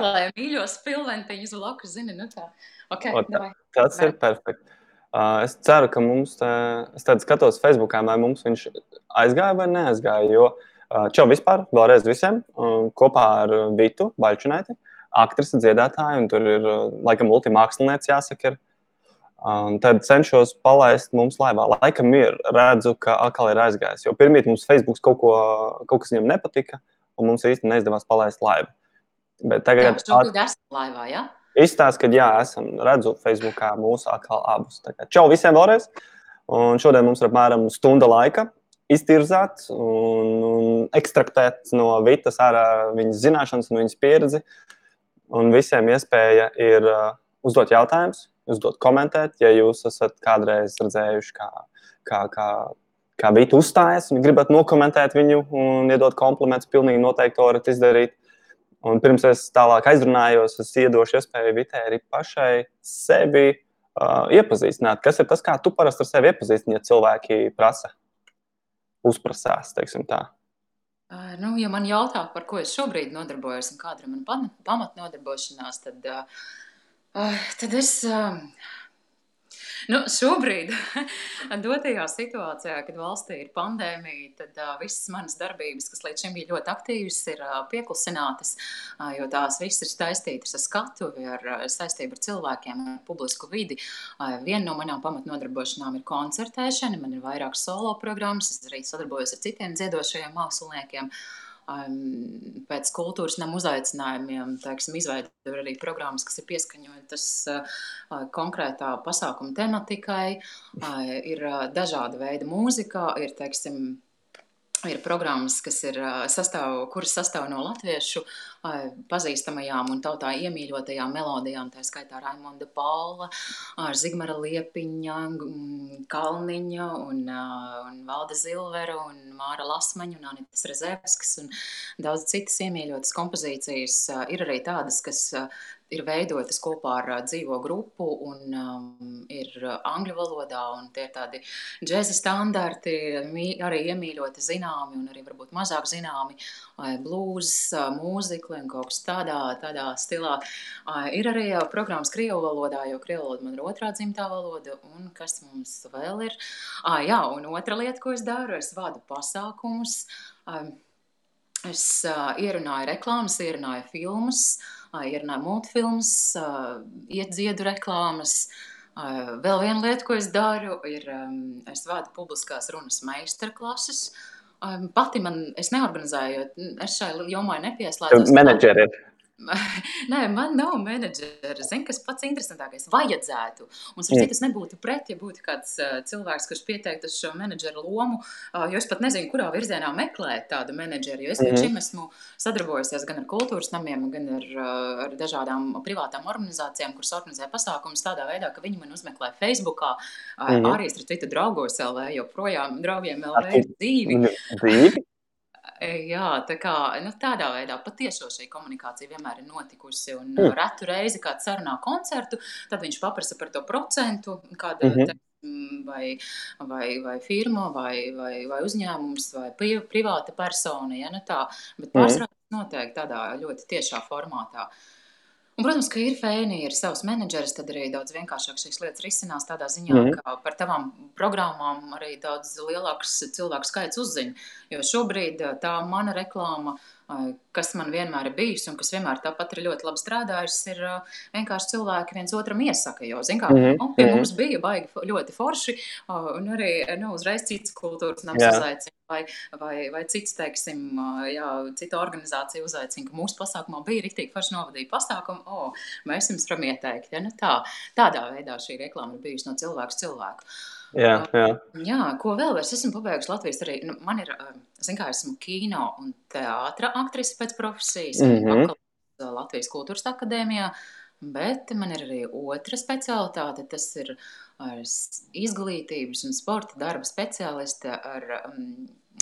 meklēju mīļos pilventiņus blakus, zini, nu tā. Okay, o, tā tas vai. ir perfekti. Uh, es ceru, ka mums, tā, es tad skatos Facebookā, vai mums viņš aizgāja vai neaizgāja, jo uh, čau vispār, vēlreiz visiem, uh, kopā ar Vitu Baļčunēti, aktrise, dziedātāju, un tur ir, laikam, multimākslinieci jāsaka, ir. Un tad cenšos palaist mums laivā. Laikam ir, redzu, ka atkal ir aizgājis. Jo pirmie mums Facebook kaut, ko, kaut kas viņam nepatika, un mums īsti neizdevās palaist laivu. Bet tagad jā, at... esam laivā, jā? Ja? Izstāst, ka jā, esam redzu Facebookā mūsu atkal abus. Čau visiem vēlreiz! Un šodien mums ir apmēram stunda laika iztirzāt un, un ekstraktēt no Vitas ārā viņas zināšanas un viņas pieredzi. Un visiem iespēja ir uh, uzdot jautājumus, uzdot komentēt, ja jūs esat kādreiz redzējuši, kā, kā, kā, kā Vita uzstājas un gribat nokomentēt viņu un iedot komplimentus, pilnīgi noteikti to varat izdarīt. Un pirms es tālāk aizrunājos, es iedošu iespēju Vitēri pašai sevi uh, iepazīstināt. Kas ir tas, kā tu parasti ar sevi iepazīstini, ja cilvēki prasa, uzprasās, teiksim tā? Uh, nu, ja man jautā, par ko es šobrīd nodarbojos un kāda ir mana pamatnodarbošanās, tad, uh, tad es. Uh, Nu, šobrīd, dotajā situācijā, kad valstī ir pandēmija, tad uh, visas manas darbības, kas līdz šim bija ļoti aktīvas, ir uh, pieklusinātas, uh, jo tās visas ir saistītas ar skatuvi, ar uh, saistību ar cilvēkiem, ar publisku vidi. Uh, viena no manām pamatnodarbošanām ir koncertēšana, man ir vairākas solo programmas, es arī sadarbojos ar citiem dziedošajiem māksliniekiem. Uh, um, pēc kultūras nama uzaicinājumiem, teiksim, izveidot arī programmas, kas ir pieskaņotas uh, konkrētā pasākuma tematikai. Uh, ir uh, dažāda veida mūzika, ir, teiksim, Ir programmas, kas ir sastāv, kuras sastāv no latviešu pazīstamajām un tautā iemīļotajām melodijām, tā skaitā Raimonda Paula, Zigmara Liepiņa, Kalniņa un, un Valda Zilvera un Māra Lasmaņa un Anitas Rezevskas un daudz citas iemīļotas kompozīcijas. Ir arī tādas, kas ir veidotas kopā ar dzīvo grupu un um, ir angļu valodā, un tie tādi džēza standarti, arī iemīļoti zināmi un arī varbūt mazāk zināmi, blūz, mūzikli un kaut kas tādā, tādā stilā. Ir arī programmas Krievu valodā, jo Krievu valoda man ir otrā dzimtā valoda, un kas mums vēl ir? Jā, un otra lieta, ko es daru, es vadu pasākumus, es ierunāju reklāmas, ierunāju filmas, ierunāju multfilmas, iet dziedu reklāmas. Vēl viena lieta, ko es daru, ir es vādu publiskās runas meistarklases. Pati man, es neorganizēju, es šai jomai nepieslēdzos. Menedžeri ir. Nē, man nav menedžera. Zinu, kas pats interesantākais. Vajadzētu. Un es citas nebūtu pret, ja būtu kāds cilvēks, kurš pieteiktu šo menedžera lomu. Jo es pat nezinu, kurā virzienā meklēt tādu menedžeru. Jo es līdz mm -hmm. šim esmu sadarbojusies gan ar kultūras namiem, gan ar, ar dažādām privātām organizācijām, kuras organizē pasākumus tādā veidā, ka viņi man uzmeklē Facebookā, uh, mm -hmm. arī starp citu draugos LV, joprojām draugiem LV dzīvi. Dzīvi? Jā, tā kā, nu, tādā veidā patiešo šī komunikācija vienmēr ir notikusi. Un mm. retu reizi, kad sarunā koncertu, tad viņš paprasa par to procentu, kāda mm -hmm. vai, vai, vai firma, vai, vai, vai uzņēmums, vai privāta persona. Ja, nu tā, bet pārsvarā mm. noteikti tādā ļoti tiešā formātā. Uh, Un, protams, ka ir fēni, ir savs menedžeris, tad arī daudz vienkāršāk šīs lietas risinās tādā ziņā, mm. ka par tavām programmām arī daudz lielāks cilvēku skaits uzzina. Jo šobrīd tā mana reklāma kas man vienmēr ir bijis un kas vienmēr tāpat ir ļoti labi strādājis, ir vienkārši cilvēki viens otram iesaka. Jo, zin, kā, mm -hmm. oh, pie mhm. mums bija baigi ļoti forši, un arī nu, uzreiz cits kultūras nams uzaicina. Vai, vai, vai cits, teiksim, jā, cita organizācija uzaicina, ka mūsu pasākumā bija rīktīgi forši novadīja pasākumu, o, oh, mēs jums varam ieteikt. Ja? Nu, tā, tādā veidā šī reklāma ir bijusi no cilvēku cilvēku. Jā, jā. jā, ko vēl? Es esmu pabeigusi Latvijas arī. Nu, man ir, zin kā, esmu kino un teātra aktrise pēc profesijas. Mm -hmm. Latvijas kultūras akadēmijā. Bet man ir arī otra specialitāte. Tas ir izglītības un sporta darba speciāliste ar,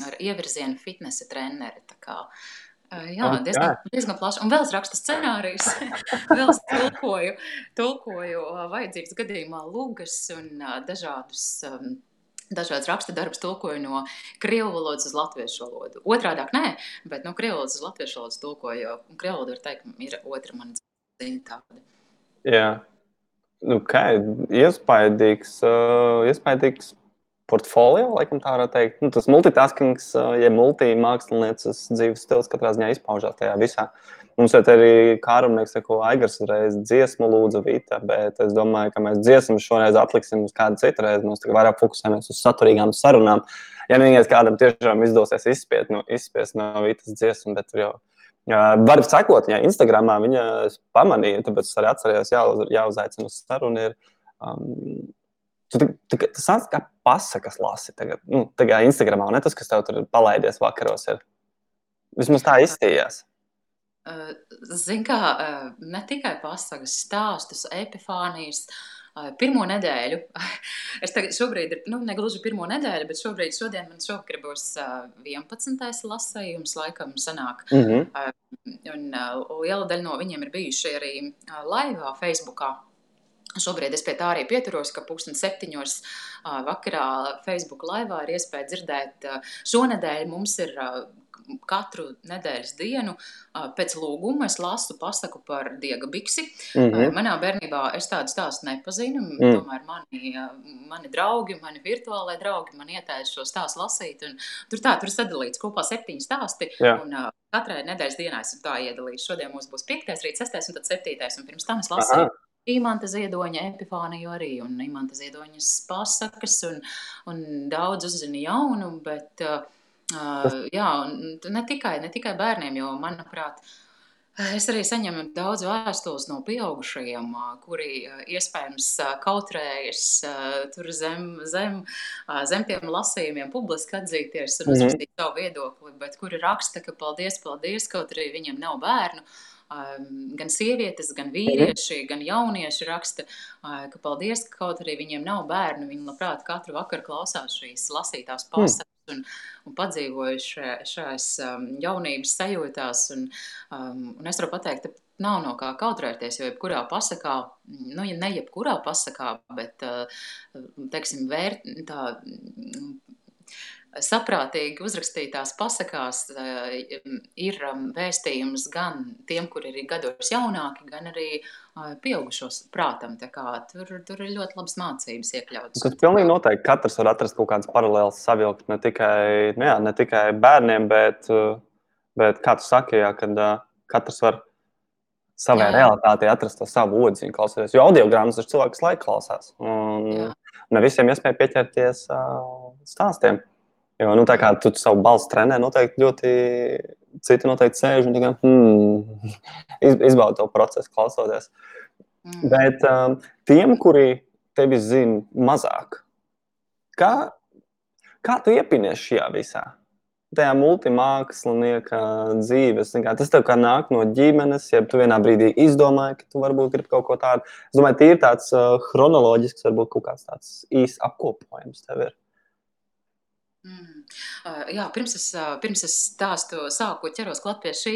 ar ievirzienu fitnesa treneri. Jā, oh, diezgan, diezgan plaši. Un vēl es rakstu scenārijus, vēl es tulkoju, tulkoju vajadzības gadījumā lūgas un dažādus dažādas raksta darbus tulkoju no krievu valodas uz latviešu valodu. Otrādi nē, bet no krievu valodas uz latviešu valodu tulkoju, jo krievu valoda ir teikt, ir otra mana ziņa tāda. Jā, nu, kā iespaidīgs, uh, iespaidīgs portfolio, laikam tā varētu teikt. Nu, tas multitaskings, uh, ja multimākslinieces dzīves stils katrā ziņā izpaužās tajā visā. Mums šeit arī kārumnieks, ko Aigars reiz dziesmu lūdza Vita, bet es domāju, ka mēs dziesmu šoreiz atliksim uz kādu citu reizi. Mēs tagad vairāk fokusējamies uz saturīgām sarunām. Ja vienīgais kādam tiešām izdosies izspiest no, izspiest no Vitas dziesmu, bet tur jau Var sekot, ja Instagramā viņa pamanīja, tāpēc es arī atceros, jāuz, jāuzaicina uz sarunu. Ir, um, tu, tu, tas nāc kā pasakas lasi tagad, nu, tagad Instagramā, ne tas, kas tev tur palaidies vakaros. Ir. Vismaz tā izstījās. Ziniet, kā ne tikai pasakas, stāstus, epifānijas. Pirmo nedēļu, es tagad šobrīd nu, negluži pirmo nedēļu, bet šobrīd, šodien man šovakar būs 11. lasējums, laikam sanāk. Mm -hmm. Un liela daļa no viņiem ir bijuši arī laivā Facebookā. Šobrīd es pie tā arī pieturos, ka pusdien septiņos vakarā Facebook laivā ir iespēja dzirdēt. Šonadēļ mums ir katru nedēļas dienu pēc lūguma es lasu pasaku par Diega biksi. Mm -hmm. Manā bērnībā es tādu stāstu nepazinu. Mm. Tomēr mani, mani draugi, mani virtuālai draugi man ieteica šo stāstu lasīt. Tur tā, tur sadalīts kopā septiņi stāsti. Jā. Un, katrai nedēļas dienā esmu tā iedalījis. Šodien mums būs piektais, rīt sestais un tad septītais. Un pirms tam es lasīju. Aha. Imanta Ziedoņa epifāniju arī, un Imanta Ziedoņas pasakas, un, un daudz uzzina jaunu, bet uh, Uh, jā, ne tikai, ne tikai bērniem, jo, manuprāt, es arī saņemu daudz vēstules no pieaugušajiem, kuri iespējams kautrējas tur zem, zem, zem tiem lasījumiem, publiski atzīties un mhm. uzrakstīt savu viedokli, bet kuri raksta, ka paldies, paldies, kaut arī viņiem nav bērnu. Um, gan sievietes, gan vīrieši, gan jaunieši raksta, uh, ka paldies, ka kaut arī viņiem nav bērnu. Viņi labprāt katru vakaru klausās šīs lasītās pasakas un, un padzīvojuši šajās um, jaunības sajūtās. Un, um, un es varu pateikt, ka nav no kā kautrēties, jo jebkurā pasakā, nu, ja ne jebkurā pasakā, bet, uh, teiksim, vērt, tā, saprātīgi uzrakstītās pasakās uh, ir um, vēstījums gan tiem, kuri ir gados jaunāki, gan arī pieaugušos prātam. Tur, tur ir ļoti labas mācības iekļautas. Tas pilnīgi noteikti katrs var atrast kaut kādas paralēlas savilkt ne tikai, nu jā, ne tikai bērniem, bet, bet kā tu saki, jā, kad katrs var savā realitātē atrast to savu odziņu, klausoties. Jo audio grāmatas ir cilvēks, kas laika klausās. Un jā. ne visiem iespēja pieķerties uh, stāstiem. Jo, nu, tā kā tu savu balstu trenē, noteikti ļoti citi noteikti sēž un tikai hmm, izbauda to procesu, klausoties. Mm. Bet um, tiem, kuri tevi zina mazāk, kā, kā tu iepinies šajā visā? Tajā multimākslinieka dzīves. Tas tev kā nāk no ģimenes, ja tu vienā brīdī izdomāji, ka tu varbūt gribi kaut ko tādu. Es domāju, tie ir tāds uh, chronoloģisks, varbūt kaut kāds tāds īsts apkopojums tev ir. Mm. Jā, pirms es, pirms es stāstu, sāku ķeros klāt pie šī,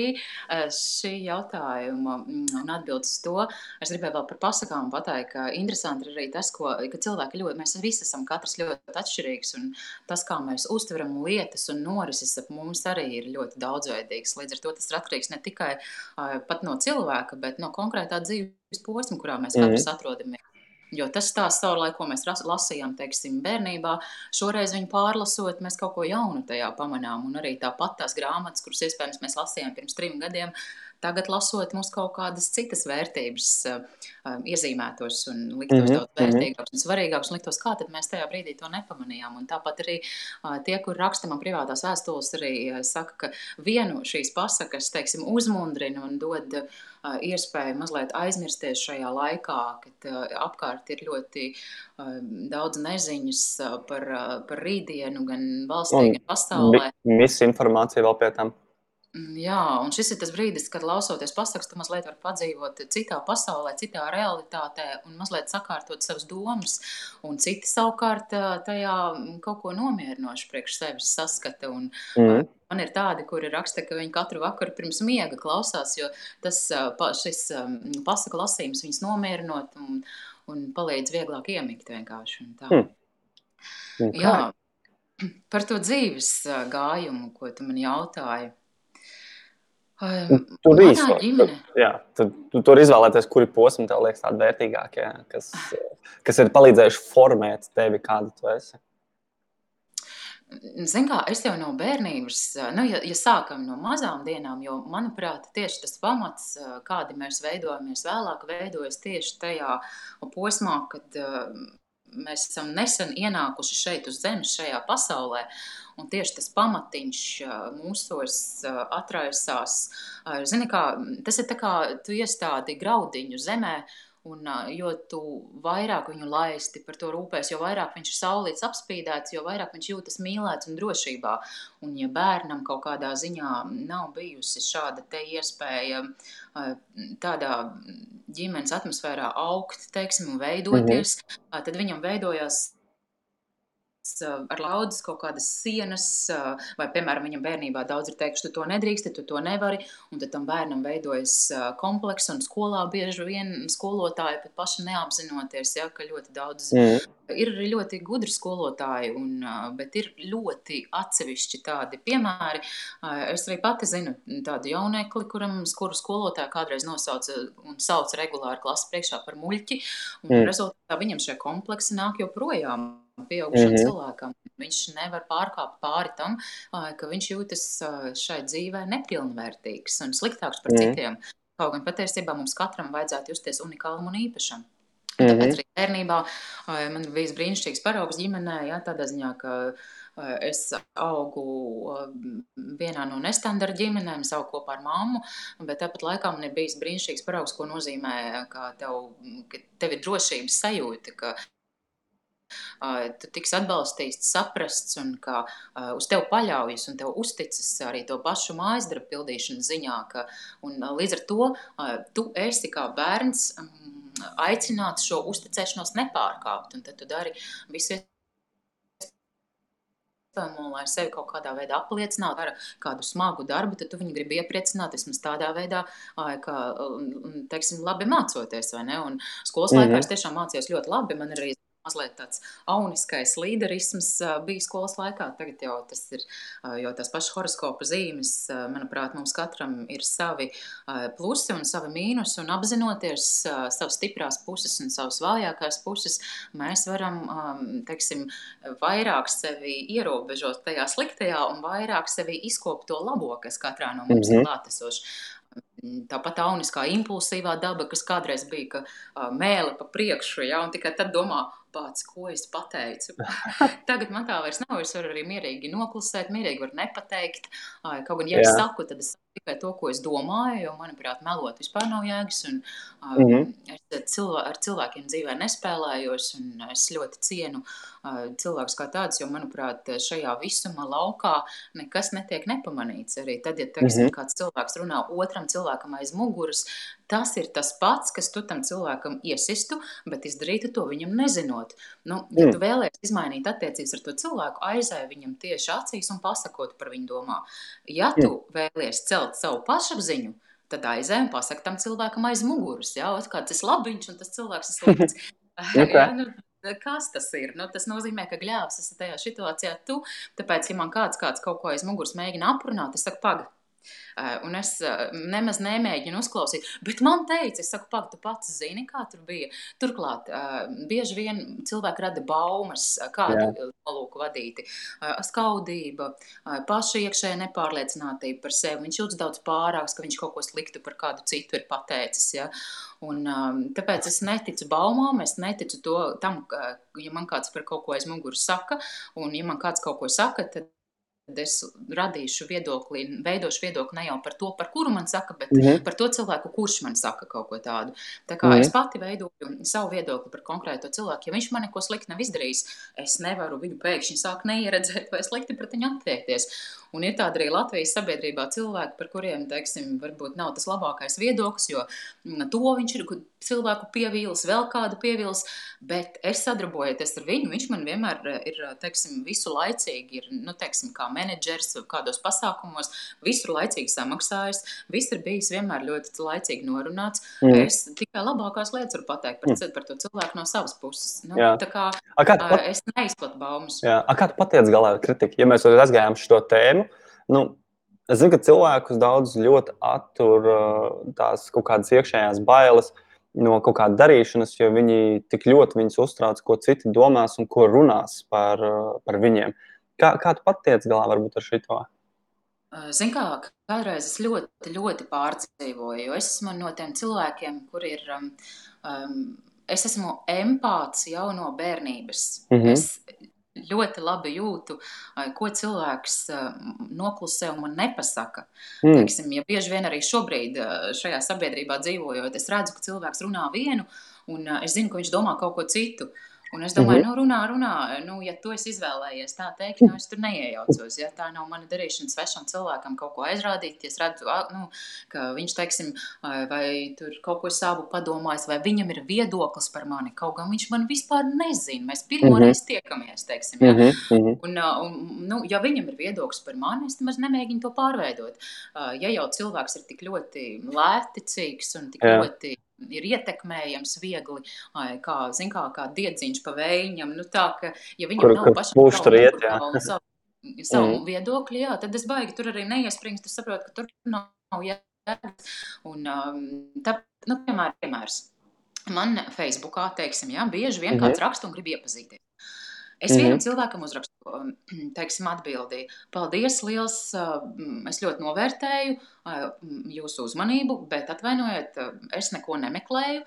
šī jautājuma mm, un atbildes to, es gribēju vēl par pasakām pateikt, ka interesanti ir arī tas, ko, ka cilvēki ļoti, mēs visi esam katrs ļoti atšķirīgs un tas, kā mēs uztveram lietas un norises ap mums arī ir ļoti daudzveidīgs. Līdz ar to tas ir atkarīgs ne tikai pat no cilvēka, bet no konkrētā dzīves posma, kurā mēs katrs mm. atrodamies. Jo tas stāsts savulaik, ko mēs lasījām, teiksim, bērnībā, šoreiz viņu pārlasot, mēs kaut ko jaunu tajā pamanām. Un arī tāpat tās grāmatas, kuras iespējams mēs lasījām pirms trim gadiem, tagad lasot, mums kaut kādas citas vērtības uh, iezīmētos un liktos mm -hmm. daudz mhm. vērtīgākas un svarīgākas, un liktos, kā tad mēs tajā brīdī to nepamanījām. Un tāpat arī uh, tie, kur raksta man privātās vēstules, arī uh, saka, ka vienu šīs pasakas, teiksim, uzmundrina un dod uh, iespēju mazliet aizmirsties šajā laikā, kad uh, apkārt ir ļoti uh, daudz neziņas uh, par, uh, par rītdienu, gan valstī, gan pasaulē. Misinformācija vēl pie tam. Mm, jā, un šis ir tas brīdis, kad lausoties pasakas, tu mazliet vari padzīvot citā pasaulē, citā realitātē un mazliet sakārtot savas domas. Un citi savukārt tajā kaut ko nomierinošu priekš sevis saskata. Un, mm. Man ir tādi, kuri raksta, ka viņi katru vakaru pirms miega klausās, jo tas šis pasaku lasījums viņus nomierinot un, un palīdz vieglāk iemigt vienkārši. Mm. Un kā? Jā, par to dzīves gājumu, ko tu man jautāji. Un Tur tu, ģimenē, jā, tu, tu tur izvēlēties, kuri posmi tev liekas tādi vērtīgākie, kas, kas ir palīdzējuši formēt tevi, kāda tu esi. Zini, kā es jau no bērnības, nu, ja, ja sākam no mazām dienām, jo, manuprāt, tieši tas pamats, kādi mēs veidojamies vēlāk, veidojas tieši tajā posmā, kad ā, mēs esam nesen ienākuši šeit uz zemes, šajā pasaulē. Un tieši tas pamatiņš mūsos atraisās. Zini, kā, tas ir tā kā tu iestādi graudiņu zemē, un jo tu vairāk viņu laisti par to rūpēs, jo vairāk viņš ir saulīts apspīdēts, jo vairāk viņš jūtas mīlēts un drošībā. Un ja bērnam kaut kādā ziņā nav bijusi šāda iespēja tādā ģimenes atmosfērā augt, teiksim, un Mhm. veidoties, ā, tad viņam veidojās ar laudas kaut kādas sienas, ā, vai, piemēram, viņam bērnībā daudz ir teikuši, tu to nedrīksti, tu to nevari, un tad tam bērnam veidojas ā, kompleks, un skolā bieži vien skolotāji pat paši neapzinoties, ja, ka ļoti daudz Mm. ir ļoti gudri skolotāji, un, bet ir ļoti atsevišķi tādi piemēri. Es arī pati zinu tādu jaunekli, kuram kuru skolotāja kādreiz nosauca un sauc regulāri klases priekšā par muļķi, un Mm. rezultātā viņam šie kompleksi nāk joprojām pieaugušam Mhm. cilvēkam. Viņš nevar pārkāpt pāri tam, ka viņš jūtas šai dzīvē nepilnvērtīgs un sliktāks par Mm. citiem. Kaut gan patiesībā mums katram vajadzētu justies unikālam un īpašam. Un tāpēc Mhm. arī bērnībā man bija brīnišķīgs paraugs ģimenē, jā, tādā ziņā, ka es augu vienā no nestandarta ģimenēm, es augu kopā ar mammu, bet tāpat laikā man ir bijis brīnišķīgs paraugs, ko nozīmē, ka tev, ka tev ir drošības sajūta, ka tu tiks atbalstīts, saprasts un ka uz tevi paļaujas un tev uzticas arī to pašu mājas darbu pildīšanas ziņā. Ka, un, līdz ar to tu esi kā bērns mm, aicināts šo uzticēšanos nepārkāpt, un tad tu dari visu iespējamo, lai sevi kaut kādā veidā apliecinātu, ar kādu smagu darbu, tad tu viņu gribi iepriecināt vismaz tādā veidā, ka, teiksim, labi mācoties, vai ne? Un skolas laikā Mhm. es tiešām mācījos ļoti labi, man arī mazliet tāds auniskais līderisms bija skolas laikā. Tagad jau tas ir, jo tās pašas horoskopa zīmes, manuprāt, mums katram ir savi plusi un savi mīnusi, un apzinoties savas stiprās puses un savas vājākās puses, mēs varam, teiksim, vairāk sevi ierobežot tajā sliktajā un vairāk sevi izkopt to labo, kas katrā no mums ir Mhm. klātesošs. Mm, Tāpat auniskā impulsīvā daba, kas kādreiz bija, ka ā, mēle pa priekšu, ja, un tikai tad domā, pats, ko es pateicu. Tagad man tā vairs nav, es varu arī mierīgi noklusēt, mierīgi varu nepateikt. Kaut gan, ja es Jā. saku, tad es saku tikai to, ko es domāju, jo, manuprāt, melot vispār nav jēgas. Un, Mhm. um, es cilvē, ar cilvēkiem dzīvē nespēlējos, un es ļoti cienu uh, cilvēkus kā tādus, jo, manuprāt, šajā visuma laukā nekas netiek nepamanīts. Arī tad, ja teiksim, Mhm. kāds cilvēks runā otram cilvēkam aiz muguras, tas ir tas pats, kas tu tam cilvēkam iesistu, bet izdarītu to viņam nezinot. Nu, ja Mm. tu vēlēsies izmainīt attiecības ar to cilvēku, aizēj viņam tieši acīs un pasakot par viņu domā. Ja Mm. tu vēlies celt savu pašapziņu, tad aizej un pasaki tam cilvēkam aiz muguras. Jā, ot kā tas ir labiņš un tas cilvēks ir slikts. Ok. Jā, nu, kas tas ir? Nu, tas nozīmē, ka gļēvs esi tajā situācijā tu. Tāpēc, ja man kāds, kāds kaut ko aiz muguras mēģina aprunāt, es saku, pagaidi. Un es uh, nemaz nemēģinu uzklausīt. Bet man teica, es saku, pagaidi, tu pats zini, kā tur bija. Turklāt, uh, bieži vien cilvēki rada baumas, uh, kādu nolūku vadīti. Skaudība, paša iekšējā nepārliecinātība par sevi. Viņš jūtas daudz pārāks, ka viņš kaut ko sliktu par kādu citu ir pateicis. Ja? Un, um, tāpēc es neticu baumām, es neticu to, tam, ja man kāds par kaut ko aiz muguras saka, un ja man kāds kaut ko saka, tad es radīšu viedokli, veidošu viedokli ne jau par to, par kuru man saka, bet Mm -hmm. par to cilvēku, kurš man saka kaut ko tādu. Tā kā Mhm. es pati veidoju savu viedokli par konkrēto cilvēku. Ja viņš man neko sliktu nav izdarījis, es nevaru viņu pēkšņi sākt neieredzēt vai slikti pret viņu attiekties. Un ir tādi arī Latvijas sabiedrībā cilvēki, par kuriem, teiksim, varbūt nav tas labākais viedoklis, jo mm, to viņš ir cilvēku pievīlis, vēl kādu pievīlis, bet es sadarbojoties ar viņu, viņš man vienmēr eh, ir, teiksim, visu laicīgi, ir, nu, teiksim, kā menedžers kādos pasākumos, visur laicīgi samaksājis, viss ir bijis vienmēr ļoti laicīgi norunāts. Mm. Es tikai labākās lietas varu pateikt par, mm. par to cilvēku no savas puses. Nu, Jā. tā kā, kā pat... es neizplatu baumas. Jā. A, kā tu patiec galā kritiku? Ja mēs aizgājām šo tēmu, nu, es zinu, ka cilvēkus daudz ļoti attur tās kaut kādas iekšējās bailes no kaut kāda darīšanas, jo viņi tik ļoti viņus uztrauc, ko citi domās un ko runās par, par viņiem. Kā, kā tu patiec galā varbūt ar šito? Ziniet, kā kādreiz es ļoti, ļoti pārdzīvoju, jo es esmu no tiem cilvēkiem, kur ir. Um, es esmu empāts jau no bērnības. Mm -hmm. Es ļoti labi jūtu, ko cilvēks noklusē un nepasaka. Mm. Teiksim, ja bieži vien arī šobrīd šajā sabiedrībā dzīvojot, es redzu, ka cilvēks runā vienu, un es zinu, ka viņš domā kaut ko citu. Un es domāju, mm -hmm. nu, runā, runā. Nu, ja tu esi izvēlējies tā teikt, nu, es tur neiejaucos. Ja tā nav mana darīšana svešam cilvēkam kaut ko aizrādīt, ja es redzu, nu, ka viņš, teiksim, vai tur kaut ko savu padomājis, vai viņam ir viedoklis par mani. Kaut gan viņš man vispār nezina. Mēs pirmo mm -hmm. tiekamies, teiksim, ja? mm -hmm. un, un, nu, ja viņam ir viedoklis par mani, es nemaz nemēģinu to pārveidot. Ja jau cilvēks ir tik ļoti lētticīgs un tik Jā. ļoti ir ietekmējams viegli, kā, zin, kā, kā diedziņš pa vējiņam. Nu, tā, ka, ja viņam kur, nav pašam savu, iet, savu, savu mm. viedokli, jā, tad es baigi tur arī neiespringstu, es saprotu, ka tur nav jēgas. Un, um, tā, nu, piemēr, piemērs. Man Facebookā, teiksim, jā, bieži vien mm -hmm. kāds raksta un grib iepazīties. Es mm -hmm. vienam cilvēkam uzrakstu, um, teiksim, atbildīju. Paldies, liels! Um, es ļoti novērtēju jūsu uzmanību, bet atvainojiet, es neko nemeklēju,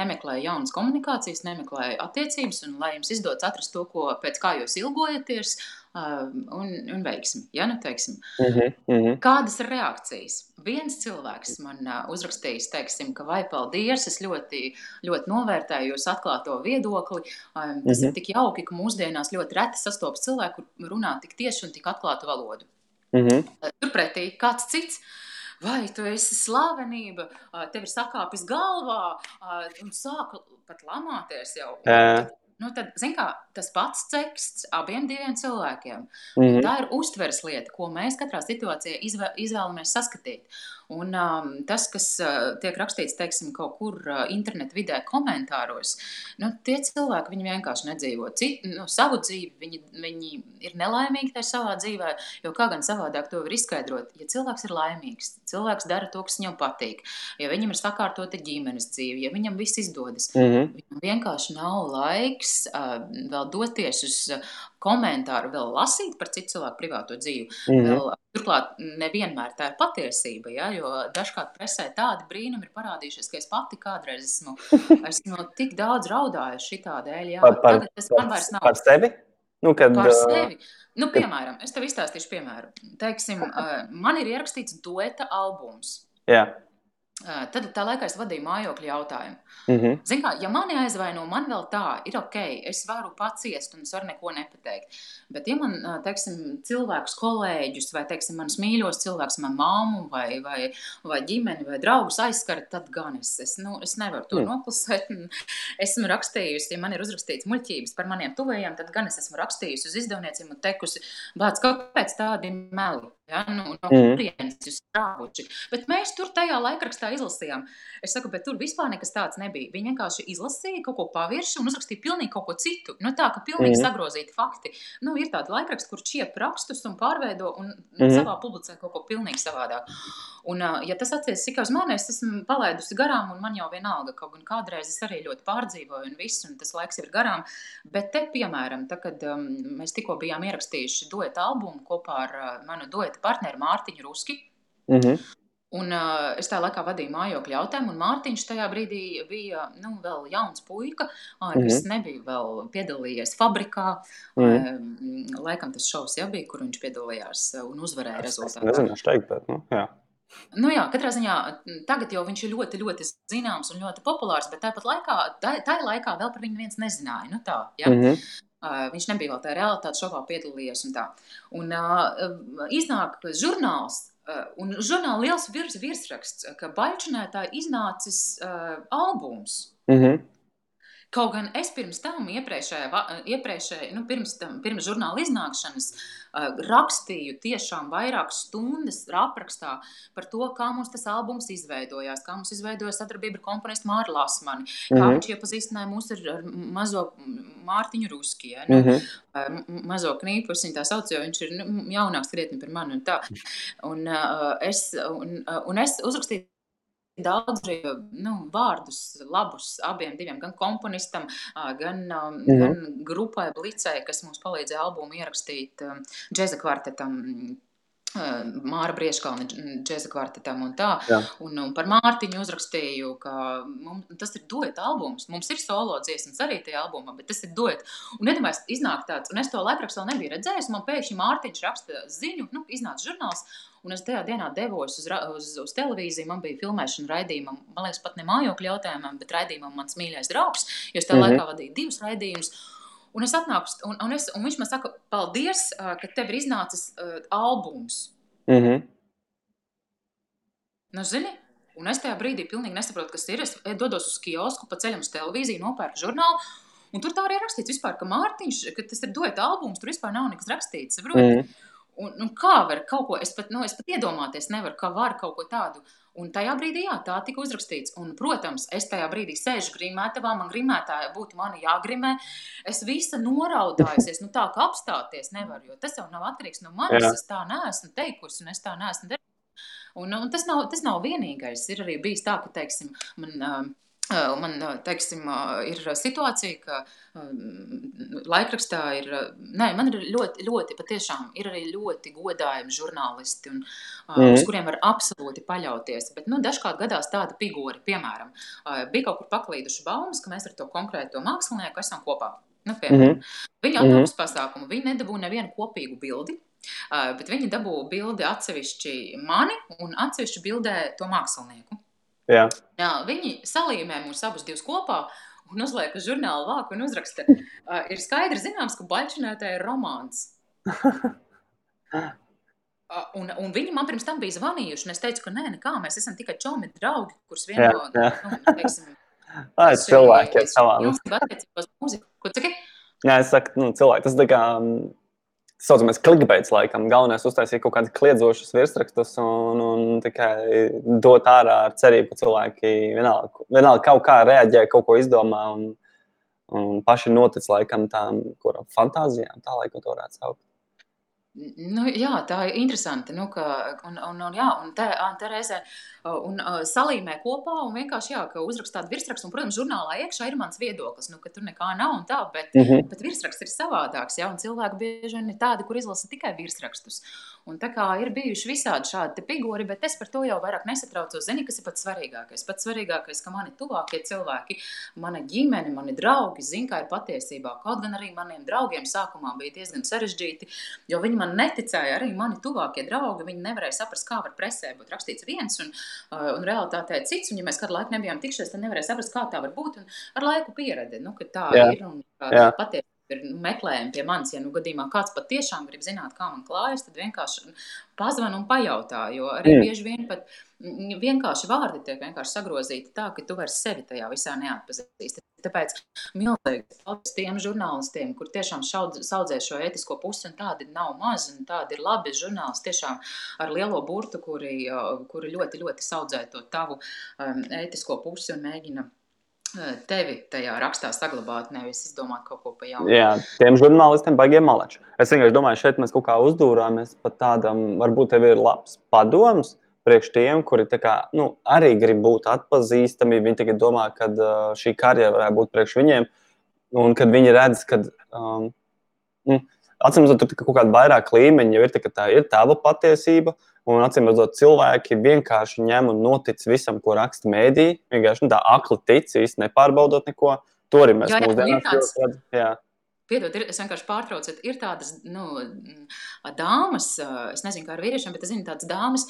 nemeklēju jaunas komunikācijas, nemeklēju attiecības, un lai jums izdodas atrast to, ko, pēc kā jūs ilgojaties, un, un veiksim. Ja, nu, teiksim. Uh -huh, uh -huh. Kādas ir reakcijas? Viens cilvēks man uzrakstījis, teiksim, ka vai paldies, es ļoti, ļoti novērtēju jūsu atklāto viedokli. Tas uh -huh. ir tik jauki, ka mūsdienās ļoti reti sastopas cilvēku, kur runā tik tieši un tik atklātu valodu. Mm -hmm. Turpretī kāds cits. Vai tu esi slavenība, tev ir sakāpis galvā, un sāka pat lamāties jau. Jā. Nu, tad, kā, tas pats teksts abiem cilvēkiem. Mm -hmm. Tā ir uztveres lieta, ko mēs katrā situācijā izvē, izvēlamies saskatīt. Un, um, tas, kas uh, tiek rakstīts teiksim, kaut kur uh, internetā vidē, komentāros, nu, tie cilvēki vienkārši nedzīvo Cit, nu, savu dzīvi. Viņi, viņi ir nelaimīgi tajā savā dzīvē, jo kā gan savādāk to var izskaidrot. Ja cilvēks ir laimīgs, cilvēks dara to, kas viņam patīk, ja viņam ir sakārtota ģimenes dzīve, ja viņam viss izdodas, mm -hmm. viņam vienkārši nav laiks uh, vēl doties uz komentāru, vēl lasīt par citu cilvēku privāto dzīvi. Mm -hmm. vēl, turklāt, nevienmēr tā ir patiesība, ja, jo dažkārt presē tādi brīnumi ir parādījušies, ka es pati kādreiz esmu, esmu tik daudz raudājusi šitā dēļ. Jā, par, par, tas man vairs nav. Par sevi? Nu, kad, par sevi. Nu, piemēram, es tev izstāstīšu piemēru. Teiksim, man ir ierakstīts dueta albums. Jā. Tad tā laikā es vadīju mājokļu jautājumu. Mm -hmm. Ziniet, kā, ja mani aizvaino, man vēl tā ir ok, es varu paciest un es varu neko nepateikt. Bet, ja man, teiksim, cilvēkus, kolēģus vai, teiksim, manus mīļos cilvēkus, man māmu vai, vai, vai ģimeni vai draugus aizskara, tad gan es, es, nu, es nevaru to mm. noklusēt. Esmu rakstījusi, ja man ir uzrakstīts muļķības par maniem tuvējiem, tad gan es esmu rakstījusi uz izdevniecību un teikusi, kāpēc tādi meli? Ja, nu, no mm. kurienes jūs strāvuši? Bet mēs tur tajā laikrakstā izlasījām. Es saku, bet tur vispār nekas tāds nebija. Viņi vienkārši izlasīja kaut ko pavirši un uzrakstīja pilnīgi kaut ko citu. Nu, tā, ka pilnīgi mm. sagrozīti fakti. Nu, ir tādi laikraksti, kur čiep rakstus un pārveido un mm. savā publicē kaut ko pilnīgi savādāk. Un, ja tas attiecas tikai uz mani, es esmu palaidusi garām, un man jau vienalga, kaut gan kādreiz es arī ļoti pārdzīvoju, un viss, un tas laiks ir garām. Bet te, piemēram, tā, kad um, mēs tikko bijām ierakstījuši dueta albumu kopā ar uh, manu dueta partneri Mārtiņu Ruski. Mm -hmm. Un, uh, es tā laikā vadīju mājokļu jautājumu, un Mārtiņš tajā brīdī bija nu, vēl jauns puika, uh, kas mm -hmm. nebija vēl piedalījies fabrikā. Mm -hmm. uh, laikam tas šovs jau bija, kur viņš piedalījās un uzvarēja rezultātā. Es nezinu, teikt, bet, nu, jā. Nu jā, katrā ziņā tagad jau viņš ir ļoti, ļoti zināms un ļoti populārs, bet tāpat laikā, tā, tā laikā vēl par viņu viens nezināja. Nu tā, ja? mm -hmm. Uh, viņš nebija vēl tajā realitātes šovā piedalījies. Un tā. un, uh, iznāk žurnāls, uh, un žurnālā liels virs, virsraksts, ka Baļķinētā iznācis uh, albums. Mm -hmm. Kaut gan es pirms tam, iepriekšējā, iepriekšējā nu, pirms, tam, pirms žurnāla iznākšanas, uh, rakstīju tiešām vairākas stundas aprakstā par to, kā mums tas albums izveidojās, kā mums izveidojās sadarbība ar komponistu Māru Lasmani, mm -hmm. kā mhm. viņš iepazīstināja mūs ar, ar mazo Mārtiņu Ruski, ja, nu, mm -hmm. mazo knīpus, viņa tā sauc, jo viņš ir nu, jaunāks krietni par mani un tā. Un, uh, es, un, uh, un es uzrakstīju daudz nu, vārdus, labus abiem, diviem, gan komponistam, gan, mm -hmm. gan grupai Blicē, kas mums palīdzēja albumu ierakstīt džēza kvartetam. Māra Brieškalna džēza kvartetam un tā. Jā. Un, un par Mārtiņu uzrakstīju, ka mums, tas ir dueta albums. Mums ir solo dziesmas arī tajā albumā, bet tas ir duet. Un iedomājieties, iznāk tāds, un es to laikrakstu vēl nebiju redzējis, man pēkšņi Mārtiņš raksta ziņu, nu, iznāca žurnāls, Un es tajā dienā devos uz, uz, uz televīziju. Man bija filmēšana raidījumam, man liekas, pat ne mājokļu jautājumam, bet raidījumam mans mīļais draugs, jo es tajā mm -hmm. laikā vadīju divus raidījumus. Un es atnāku, un, un, es, un viņš man saka, paldies, ka tev ir iznācis uh, albums. Mm -hmm. Nu, zini, un es tajā brīdī pilnīgi nesaprotu, kas ir. Es dodos uz kiosku, pa ceļam uz televīziju, nopērku žurnālu. Un tur tā arī rakstīts, vispār, ka Mārtiņš, ka tas ir dueta albums, tur vispār nav nekas rakstīts. Mm -hmm. Un, un kā var kaut ko, es pat, nu, es pat iedomāties nevaru, kā var kaut ko tādu. Un tajā brīdī, jā, tā tika uzrakstīts. Un, protams, es tajā brīdī sēžu grimētavā, man grimētāja būtu mani jāgrimē. Es visa noraudājusies, nu tā kā apstāties nevaru, jo tas jau nav atkarīgs no manis. Jā. Es tā neesmu teikusi, un es tā neesmu darījusi. Un, un tas, nav, tas nav vienīgais. Ir arī bijis tā, ka, teiksim, man. Uh, Man teiksim, ir situācija, ka laikrakstā ir. Nē, man ir ļoti, ļoti, patiešām ir arī ļoti godājami žurnālisti, un, mm. uz kuriem var absolūti paļauties. Bet nu, dažkārt gadās tādi figūri, piemēram, bija kaut kur paklīduši baumas, ka mēs ar to konkrēto mākslinieku esam kopā. Nu, piemēram, mm. Viņa autobusu mm. pasākumu, viņi nedabūja nevienu kopīgu bildi. Bet viņi dabūja bildi atsevišķi mani un atsevišķi bildē to mākslinieku. Jā. Jā, viņi salīmē mūs abus divus kopā un uzliek uz žurnāla vāku un uzraksta. Uh, ir skaidri zināms, ka Baļķinētē ir romāns. un, un viņi man pirms tam bija zvanījuši, un es teicu, ka nē, nekā, mēs esam tikai čomi draugi, kurus vieno, jā, jā. nu, teiksim, Tā ir cilvēki, kas savā. Ilgi attiecībās mūziku. Ko tu saki? Jā, es saku, nu, cilvēki, tas tā kā tas saucamais clickbaits, laikam. Galvenais uztaisīt kaut kādus kliedzošus virsrakstus un, un tikai dot ārā ar cerību, ka cilvēki vienalga, vienalga kaut kā reaģē, kaut ko izdomā un, un paši notic laikam tām, fantāzijām, tā laikam to varētu saukt. Nu, jā, tā ir interesanti. Nu, ka, un, un, un, jā, un te, te reizē un uh, salīmē kopā un vienkārši jā, uzrakst tādu virsrakstu. Un, protams, žurnālā iekšā ir mans viedoklis, nu, ka tur nekā nav un tā, bet, mm -hmm. bet virsraksts ir savādāks. Jā, un cilvēki bieži vien ir tādi, kur izlasa tikai virsrakstus. Un tā kā ir bijuši visādi šādi figūri, bet es par to jau vairāk nesatraucos. Zini, kas ir pats svarīgākais? Pats svarīgākais, ka mani tuvākie cilvēki, mana ģimene, mani draugi zina, kā ir patiesībā. Kaut gan arī maniem draugiem sākumā bija diezgan sarežģīti, jo viņi man neticēja. Arī mani tuvākie draugi, viņi nevarēja saprast, kā var presē būt rakstīts viens. Un, un realitātē cits. Un, ja mēs kādu laiku nebijām tikšies, tad nevarēja saprast, kā tā var būt. Un ar laiku pieredzi, nu, ka tā Jā. ir un patiesi. Ir nu, meklējumi pie manis, ja nu gadījumā kāds patiešām grib zināt, kā man klājas, tad vienkārši pazvan un pajautā. Jo arī mm. bieži vien pat vienkārši vārdi tiek vienkārši sagrozīti tā, ka tu vairs sevi tajā visā neatpazīsti. Tāpēc milzīgi paldies tiem žurnālistiem, kur tiešām saudzē šo etisko pusi, un tādi nav mazi, un tādi ir labi žurnālisti tiešām ar lielo burtu, kuri, kuri ļoti, ļoti saudzē to tavu um, etisko pusi un mēģina tevi tajā rakstā saglabāt, nevis izdomāt kaut ko pa jaunu. Jā, tiem žurnālistiem baigiem malači. Es vienkārši domāju, šeit mēs kaut kā uzdūrāmies pat tādam, varbūt tev ir labs padoms, priekš tiem, kuri kā, nu, arī grib būt atpazīstami. Viņi tagad domā, ka uh, šī karjera varētu būt priekš viņiem, un kad viņi redz, ka um, mm, acīm redzot, tur kaut kāda vairāk līmeņa jau ir, tā, tā ir tava patiesība. Un acīm redzot, cilvēki vienkārši ņem un notic visam, ko raksta mēdī. Vienkārši nu, tā akli tic, īsti nepārbaudot neko. To arī mēs mūsdienās redzam. Piedod, es vienkārši pārtraucu. Ir tādas nu, dāmas, es nezinu, kā ar vīriešiem, bet es zinu tādas dāmas,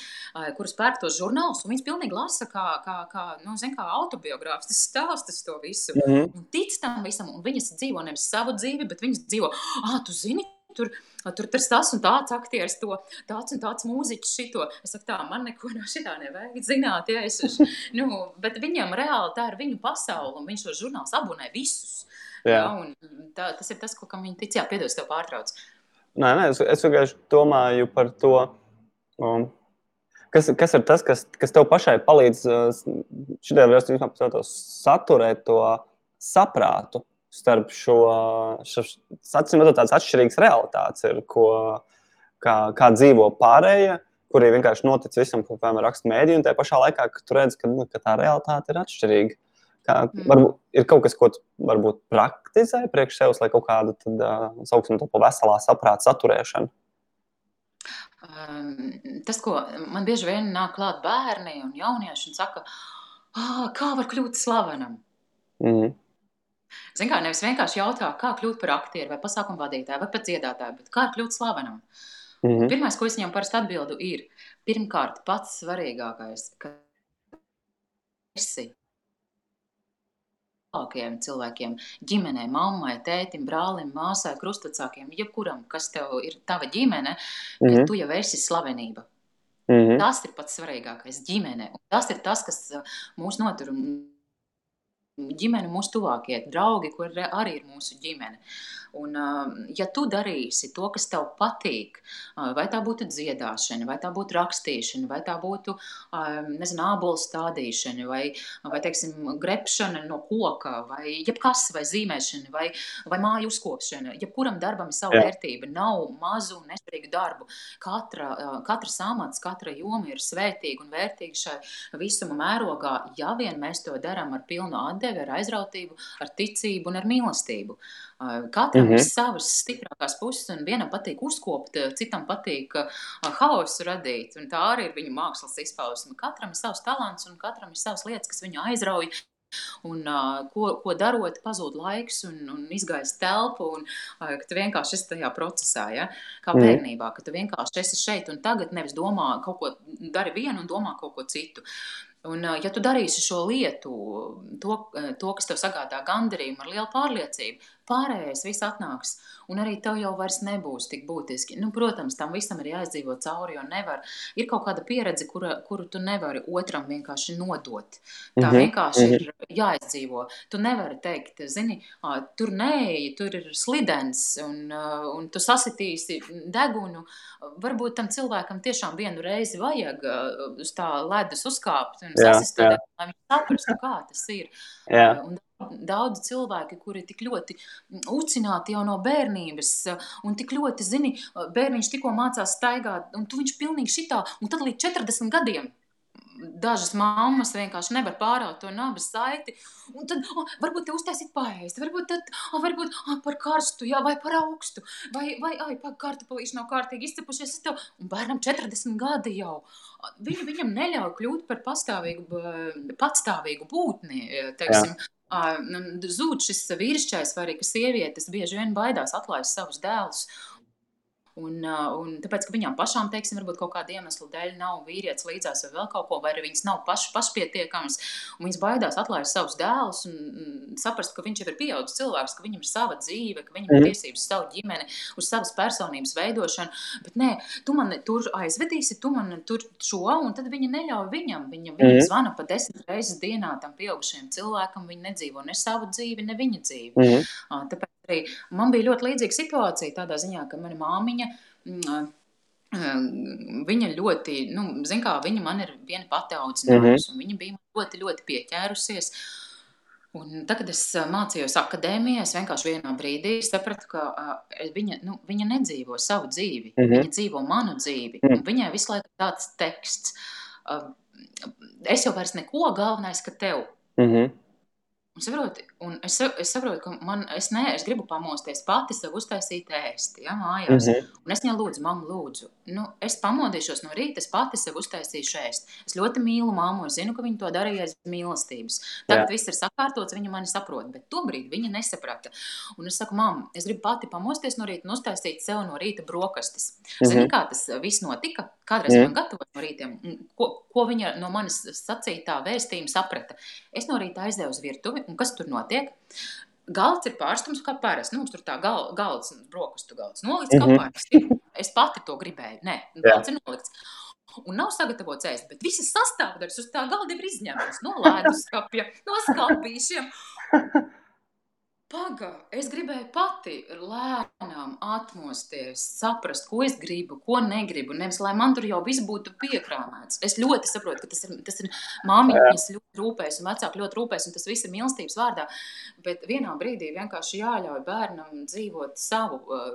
kuras pērk tos žurnālus, un viņas pilnīgi lasa kā, kā, kā, nu, zin, kā autobiogrāfs. Tas stāstas to visu. Mm -hmm. Un tic tam visam, un viņas dzīvo nevis savu dzīvi, bet viņas dzīvo, ah, tu zini, tur, tur tas, tas un tāds aktieris, to, tāds un tāds mūziķis šito. Es saku, tā, man neko no šitā nevajag zināt, ja es, nu, bet viņam reāli tā ir viņu pasaule, un viņš šo žurnālus abonē visus. Jā. Ja, tā, tas ir tas, ko viņi tic. Jā, piedos, tev pārtrauc. Nē, nē, es, es vienkārši domāju par to, um, kas, kas ir tas, kas, kas tev pašai palīdz uh, šajā gadījumā saturēt to saprātu starp šo, šo acīm redzot, tādas atšķirīgas realitātes, ir, ko, kā, kā dzīvo pārējie, kuri vienkārši notic visam, ko piemēram raksta mēdī, un tajā pašā laikā, ka tu redz, ka, nu, ka tā realitāte ir atšķirīga. Kā, mm. varbūt, ir kaut kas, ko varbūt praktizē priekš sevis, lai kaut kādu sauksim to par veselā saprāta saturēšanu? Tas, ko man bieži vien nāk klāt bērni un jaunieši un saka, kā var kļūt slavenam? Mm. Zin kā, nevis vienkārši jautā, kā kļūt par aktieru vai pasākumu vadītāju vai pat dziedātāju, bet kā kļūt slavenam? Mm -hmm. Pirmais, ko es viņam parasti atbildu, ir pirmkārt pats svarīgākais, ka esi tuvākajiem cilvēkiem, ģimenei, mammai, tētim, brālim, māsai, krustvecākiem, jebkuram, kas tev ir tava ģimene, mm -hmm. ka tu jau esi slavenība. Mm -hmm. Tas ir pats svarīgākais - ģimene. Un tas ir tas, kas uh, mūs notur ģimene, mūsu tuvākie draugi, kur arī ir mūsu ģimene. Un, um, ja tu darīsi to, kas tev patīk, uh, vai tā būtu dziedāšana, vai tā būtu rakstīšana, vai tā būtu um, nezinu, ābolu stādīšana, vai, vai teiksim, grepšana no koka, vai jebkas, vai zīmēšana, vai, vai māju uzkopšana, jebkuram darbam ir sava Jā. vērtība. Nav mazu un nesvarīgu darbu. Katra, uh, katrs amats, katra joma ir svētīga un vērtīga šai visuma mērogā, ja vien mēs to darām ar pilnu atdevi, ar aizrautību, ar ticību un ar mīlestību. Katram mm -hmm. ir savas stiprākās puses, un vienam patīk uzkopt, citam patīk uh, haosu radīt. Tā arī ir viņa mākslas izpausme. Katram ir savs talants, un katram ir savas lietas, kas viņu aizrauja. Un, uh, ko, ko darot, pazūd laiks un, un izgaisa telpu, un uh, tu vienkārši esi tajā procesā, ja? kā mm. bērnībā, ka tu vienkārši esi šeit un tagad nevis domā kaut ko, dari vienu un domā kaut ko citu. Un, ja tu darīsi šo lietu, to, to kas tev sagādā gandarījumu ar lielu pārliecību, pārējais viss atnāks. Un arī tev jau vairs nebūs tik būtiski. Nu, protams, tam visam ir jāizdzīvo cauri, jo nevar. Ir kaut kāda pieredze, kura, kuru tu nevari otram vienkārši nodot. Tā mm -hmm. vienkārši mm -hmm. ir jāizdzīvo. Tu nevari teikt, zini, tur nē, tur ir slidens, un, un tu sasitīsi degunu. Varbūt tam cilvēkam tiešām vienu reizi vajag uz tā ledus uzkāpt un sasist, lai viņš saprastu, kā tas ir. Jā. Un daudz cilvēki, kuri tik ļoti ucināti jau no bērnības, un tik ļoti, zini, bērniņš tikko mācās staigāt, un tu viņš pilnīgi šitā, un tad līdz 40 gadiem dažas mammas vienkārši nevar pāraut to nabas saiti. Un tad oh, varbūt te uztaisīt paēst, varbūt, tad, oh, varbūt oh, par karstu, jā, vai par augstu, vai, vai ai, par kartupelīši nav kārtīgi izcepušies. Tev, un bērnam 40 gadi jau. Viņu, viņam neļauj kļūt par pastāvīgu, patstāvīgu būtni, teiksim. Jā. Nu, zūd šis vīrišķais, vai arī sievietes bieži vien baidās atlaist savus dēlus. Un, un tāpēc, ka viņām pašām, teiksim, varbūt kaut kāda iemesla dēļ nav vīrietis līdzās vai vēl kaut ko, vai arī viņas nav paš, pašpietiekamas, un viņas baidās atlaist savus dēlus un, saprast, ka viņš jau ir pieaudzis cilvēks, ka viņam ir sava dzīve, ka viņam ir mhm. tiesības uz savu ģimeni, uz savas personības veidošanu. Bet nē, tu man tur aizvedīsi, tu man tur šo, un tad viņa neļauj viņam. Viņa, viņa mm. zvana pa desmit reizes dienā tam pieaugušajam cilvēkam, viņa nedzīvo ne savu dzīvi, ne viņa dzīvi. Mm. Tāpēc Arī man bija ļoti līdzīga situācija tādā ziņā, ka mana māmiņa. Mm, viņa ļoti, nu, zin kā, viņa man ir viena pati audzinājusi, mm -hmm. un viņa bija ļoti, ļoti pieķērusies. Un tad, kad es mācījos akadēmijā, es vienkārši vienā brīdī sapratu, ka uh, viņa, nu, viņa nedzīvo savu dzīvi. Mm -hmm. Viņa dzīvo manu dzīvi. Mm -hmm. Viņai visu laiku tāds teksts, uh, es jau vairs neko, galvenais, ka tev. Mm -hmm. Un, saproti, un es, es saprotu, ka man, es, ne, es gribu pamosties pati sev uztaisīt ēsti, ja, mājās. Mm -hmm. Un es viņai lūdzu, mamma, lūdzu, nu, es pamodīšos no rīta, es pati sev uztaisīšu ēst. Es ļoti mīlu mammu, es zinu, ka viņa to darīja aiz mīlestības. Tagad Jā. viss ir sakārtots, viņa mani saprot, bet tobrīd viņa nesaprata. Un es saku, mamma, es gribu pati pamosties no rīta un uztaisīt sev no rīta brokastis. Mm -hmm. Zini, kā tas viss notika? Kādreiz mm -hmm. man gatavoja no rītiem, ko, ko viņa no manis sacītā vēstījuma saprata. Es no rīta aizdevu uz virtuvi, Un kas tur notiek? Galds ir pārstums kā parasti. Nu, mums tur tā gal, galds, brokastu galds nolikts mm -hmm. kā parasti. Es pati to gribēju. Nē, galds ir nolikts. Un nav sagatavots ēst, bet visas sastāvdaļas uz tā galda ir izņemtas no leduskapja, no skāpīšiem. Pagā, es gribēju pati lēnām atmosties, saprast, ko es gribu, ko negribu. Nevis, lai man tur jau viss būtu piekrāmēts. Es ļoti saprotu, ka tas ir, tas ir māmiņas ļoti rūpēs un vecāki ļoti rūpēs, un tas viss ir mīlestības vārdā. Bet vienā brīdī vienkārši jāļauj bērnam dzīvot savu uh,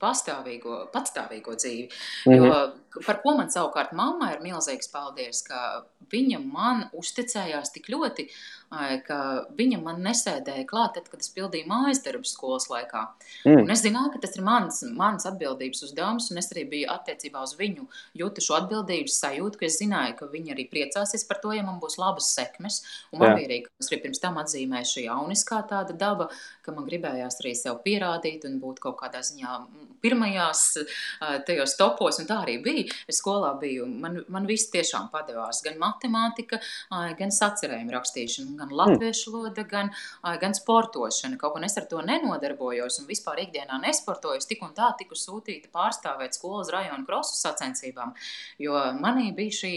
pastāvīgo, patstāvīgo dzīvi. Mm -hmm. Jo, par ko man savukārt mamma ir milzīgs paldies, ka viņa man uzticējās tik ļoti, ka viņa man nesēdēja klāt, tad, kad es pildīju mājas darbus skolas laikā. Mm. Un es zināju, ka tas ir mans, mans atbildības uzdevums, un es arī biju attiecībā uz viņu jūtu šo atbildības sajūtu, ka es zināju, ka viņa arī priecāsies par to, ja man būs labas sekmes. Un man Jā. bija arī, ka es arī pirms tam atzīmēju šī jauniskā tāda daba, ka man gribējās arī sev pierādīt un būt kaut kādā ziņā pirmajās tajos topos, un tā arī bija. Es skolā biju, man, man viss tiešām padevās, gan matemātika, gan sacerējuma rakstīšana, gan latviešu valoda, gan, gan sportošana. Kaut gan es ar to nenodarbojos un vispār ikdienā nesportoju, tik un tā tiku sūtīta pārstāvēt skolas rajonu krosu sacensībām, jo manī bija šī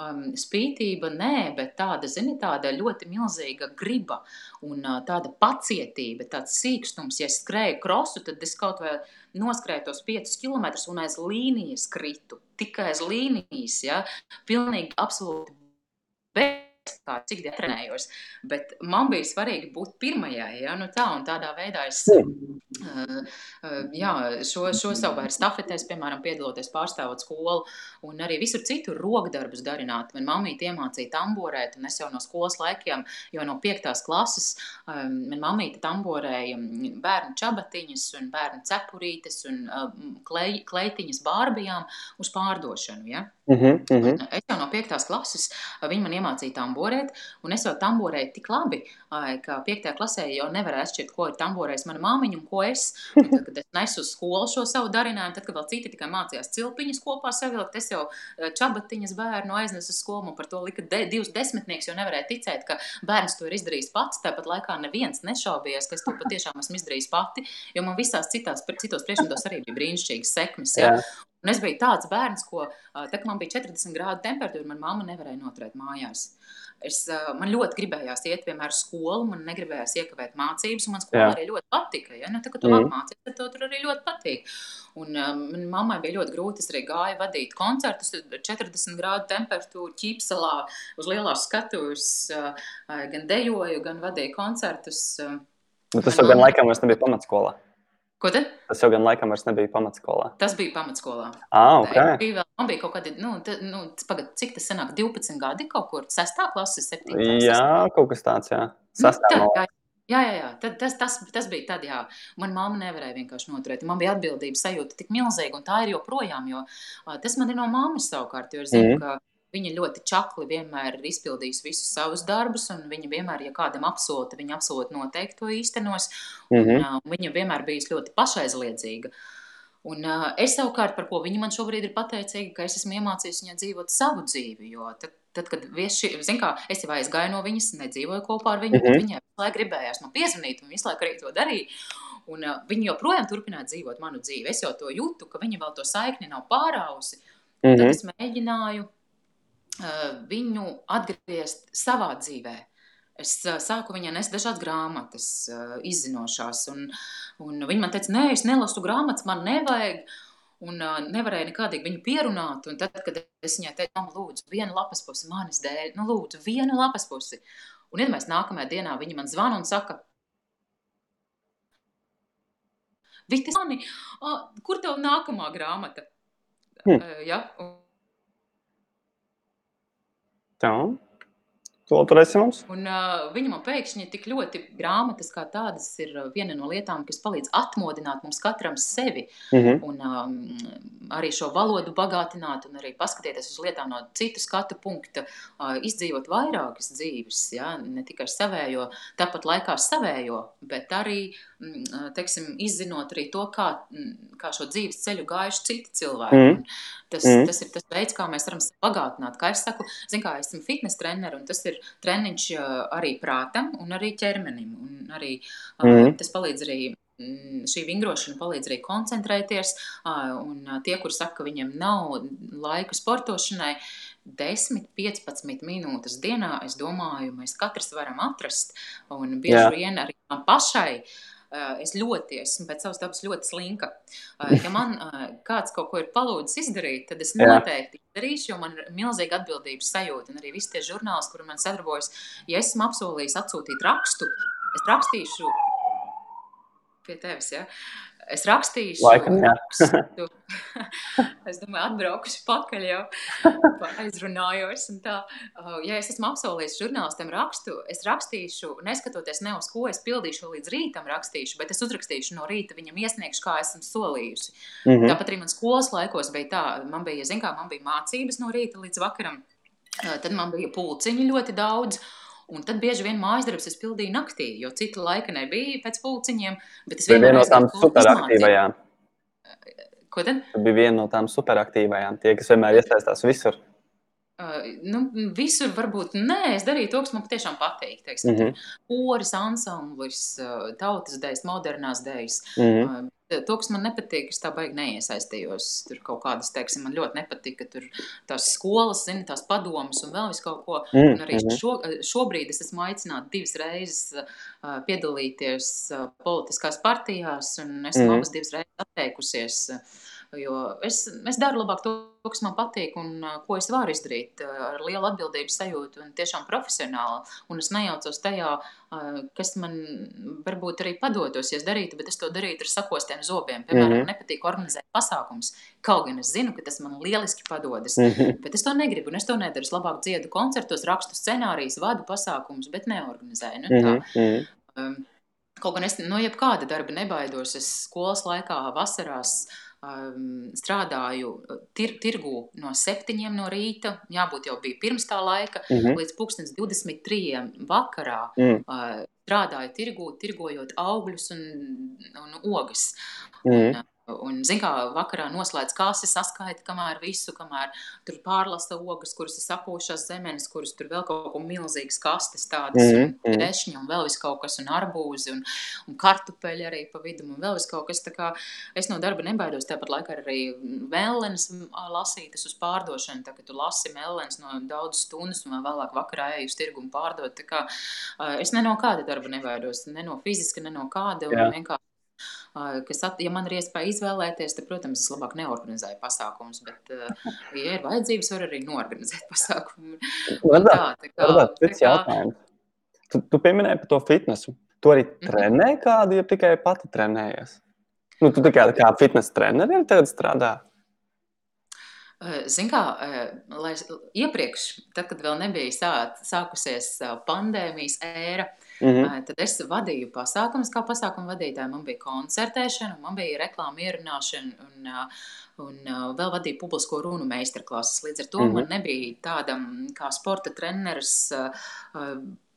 um, spītība, nē, bet tāda, zini, tāda ļoti milzīga griba un uh, tāda pacietība, tāds sīkstums. Ja es skrēju krosu, tad es kaut vai noskrēju tos 5 km un aiz līnijas kritu. Tikai aiz līnijas, ja, pilnīgi absolūti bez kā cik dienas trenējos. Bet man bija svarīgi būt pirmajai. Ja? Nu, tā, tādā veidā es uh, jā, šo, šo savu vairs stafetēs, piemēram, piedaloties pārstāvot skolu un arī visur citur rokdarbus darināt. Man mamīte iemācīja tamborēt, un es jau no skolas laikiem, jau no piektās klases, um, man mamīte tamborēja bērnu čabatiņas un bērnu cepurītes un uh, klei, kleitiņas bārbijām uz pārdošanu. Ja? Uh -huh, uh -huh. Es jau no piektās klases viņa man iemācīja tamborēt, un es jau tamborēju tik labi, ka piektajā klasē jau nevarēju atšķirt, ko ir tamborējis mana māmiņa un ko es. Un tad, kad es nesu uz skolu šo savu darinājumu, tad, kad vēl citi tikai mācījās cilpiņas kopā savilkt, es jau čabatiņas bērnu aiznesu uz skolu, un par to lika de, divus desmitnieks, jo nevarēja ticēt, ka bērns to ir izdarījis pats. Tāpat laikā neviens nešaubījās, ka es to patiešām esmu izdarījis pati, jo man visās citās, citos priekšmetos arī bija brīnišķīgas sekmes. Ja? Un es biju tāds bērns, ko, tā, kad man bija 40 grādu temperatūra, manā mamma nevarēja noturēt mājās. Es, man ļoti gribējās iet vienmēr uz skolu, man negribējās iekavēt mācības, un man skolā arī ļoti patika. Ja? Nu, tā, kad tu mm. mācījies, tad tev tur arī ļoti patīk. Un um, mammai bija ļoti grūti. Es arī gāju vadīt koncertus, 40 grādu temperatūru ķīpselā uz lielās skatuves, uh, gan dejoju, gan vadīju koncertus. Uh, nu, tas jau gan laikam vairs nebija pamatskolā. Ko tad? Tas jau gan laikam vairs nebija pamatskolā. Tas bija pamatskolā. Ah, okay. bija vēl, man bija kaut kādi, nu, t, nu pagad, cik tas sanāk, 12 gadi kaut kur, 6. klases, 7. Jā, kaut kas tāds, jā. 6. Nu, tā, Jā, jā, jā. Tad, tas, tas, tas bija tad, jā. Manā mamma nevarēja vienkārši noturēt. Man bija atbildības sajūta tik milzīga, un tā ir joprojām. Jo, tas man ir no mammas savukārt. Jo es zinu, mm. ka Viņa ļoti čakli vienmēr ir izpildījusi visus savus darbus, un viņa vienmēr, ja kādam apsolta, viņa absolūti noteikti to īstenos. Mm -hmm. un, mhm. uh, viņa vienmēr bijusi ļoti pašaizliedzīga. Un, uh, es savukārt, par ko viņa man šobrīd ir pateicīga, ka es esmu iemācījusi viņai dzīvot savu dzīvi. Jo tad, tad kad vieši, zin kā, es jau aizgāju no viņas, nedzīvoju kopā ar viņu, mm -hmm. mhm. viņai visu laiku gribējās man piezvanīt, un visu laiku arī to darīja. Un, uh, viņa joprojām turpināja dzīvot manu dzīvi. Es jau to jūtu, ka viņa vēl to saikni nav pārausi. Mm -hmm. Tad es mēģināju viņu atgriezt savā dzīvē. Es sāku viņai nest dažādas grāmatas, izzinošās. Un, un viņa man teica, nē, es nelasu grāmatas, man nevajag. Un nevarēja nekādīgi viņu pierunāt. Un tad, kad es viņai teicu, man lūdzu, vienu lapas pusi manis dēļ, nu lūdzu, vienu lapas pusi. Un iedomājieties, nākamajā dienā viņa man zvana un saka, Vitis, mani, kur tev nākamā grāmata? Hmm. Ja? un, Tā. To turēsim mums. Un, uh, viņa man pēkšņi tik ļoti grāmatas kā tādas ir viena no lietām, kas palīdz atmodināt mums katram sevi. Mm -hmm. Un um, arī šo valodu bagātināt, un arī paskatīties uz lietām no citu skatu punkta, uh, izdzīvot vairākas dzīves, ja? ne tikai savējo, tāpat laikā savējo, bet arī mm, teiksim, izzinot arī to, kā, mm, kā šo dzīves ceļu gājuši citi cilvēki. Mm. Un Tas, Mm. tas ir tas veids, kā mēs varam bagātināt. Kā es saku, zin, kā esmu fitnes treneris, un tas ir treniņš uh, arī prātam un arī ķermenim. Un arī, Mm. Tas palīdz arī. mm, Šī vingrošana palīdz arī koncentrēties. Un tie, kuriem saka, ka viņiem nav laika sportošanai, 10, 15 minūtes dienā, es domāju, mēs katrs varam atrast. Un bieži Jā. vien arī pašai. Uh, Es ļoti esmu pēc savas dabas ļoti slinka. Uh, Ja man uh, kāds kaut ko ir palūdzis izdarīt, tad es noteikti darīšu, jo man ir milzīga atbildības sajūta. Un arī visi tie žurnālisti, kuriem man sadarbojas, ja esmu apsolījis atsūtīt rakstu, es rakstīšu pie tevis. Ja? Es rakstīšu, Laikam, rakstu. es domāju, atbraukšu pakaļ jau aizrunājos. Uh, Ja es esmu apsolījis žurnālistam rakstu, es rakstīšu, neskatoties ne uz ko es pildīšu līdz rītam, rakstīšu, bet es uzrakstīšu no rīta viņam iesniegšu, kā esmu solījusi. Mm -hmm. Tāpat arī man skolas laikos bija tā, man bija, zin kā, man bija mācības no rīta līdz vakaram, tad man bija pulciņi ļoti daudz. Un tad bieži vien mājas darbus es pildīju naktī, jo cita laika nebija pēc pulciņiem. Bet es vienmēr no tām superaktīvajām. Ko tad? Tā bija viena no tām superaktīvajām. Tie, kas vienmēr iesaistās visur. Uh, nu, visur varbūt nē, es darīju to, kas man patiešām patīk. Teiksim, Mm mm -hmm. Poris, ansamblis, uh, tautas dēļas, modernās dēļas. Mm -hmm. Uh, To, kas man nepatīk, es tā baigi neiesaistījos. Tur kaut kādas, teiksim, man ļoti nepatika. Tur tās skolas, zini, tās padomas un vēl vis kaut ko. Mm Un arī -hmm. šo, šobrīd es esmu aicināta divas reizes uh, piedalīties uh, politiskās partijās, un esmu mm Mhm. abas divas reizes atteikusies. Uh, jo es, es daru labāk to, kas man patīk un uh, ko es varu izdarīt uh, ar lielu atbildības sajūtu un tiešām profesionāli. Un es nejaucos tajā, uh, kas man varbūt arī padotos, ja es darītu, bet es to darītu ar sakostiem zobiem. Piemēram, Mhm. man nepatīk organizēt pasākums. Kaut gan es zinu, ka tas man lieliski padodas. Mm -hmm. Bet es to negribu, un es to nedaru. Es labāk dziedu koncertos, rakstu scenārijus, vadu pasākumus, bet neorganizēju. Nu, tā. Mm -hmm. Um, Kaut gan es no jebkāda darba nebaidos, es skolas laikā, vasarās um, strādāju tir tirgū no septiņiem no rīta. Jābūt jau bija pirms tā laika, Mm -hmm. līdz 23. vakarā. Mm Uh, strādāju tirgū, tirgojot augļus un, un ogas. -hmm. Un, Un, zin, kā vakarā noslēdz kāsi, saskaita, kamēr visu, kamēr tur pārlasa ogas, kuras ir sapūšās zemes, kuras tur vēl kaut ko milzīgas kastes, tādas mm. -hmm. dešņi un vēl vis kaut kas, un arbūzi un, un kartupeļi arī pa vidu, un vēl vis kaut kas. Tā kā es no darba nebaidos, tāpat laikā arī mellenes lasītas uz pārdošanu, tā kā tu lasi mellenes no daudz stundas, un vēl vēlāk vakarā eju uz tirgu un pārdot. Tā kā es ne no kāda darba nebaidos, ne no fiziska, ne no kāda, Jā. un vienkārši Uh, kas, at, ja man ir iespēja izvēlēties, tad, protams, es labāk neorganizēju pasākumus, bet, ja ir vajadzības, var arī norganizēt pasākumu. Redzēt, tā cits jautājums. Tu, tu pieminēji par to fitnesu. Tu arī Mhm. trenēji kādu, ja tikai pati trenējies? Nu, tu tikai kā fitnes treneris tagad strādā. Uh, Zini, kā lai, iepriekš, tad, kad vēl nebija sā, sākusies pandēmijas ēra, Mm -hmm. tad es vadīju pasākumus, kā pasākumu vadītāja. Man bija koncertēšana, man bija reklāma ierunāšana un, un vēl vadīju publisko runu meistarklases. Līdz ar to mm Mhm. -hmm. man nebija tāda mm, kā sporta treneris.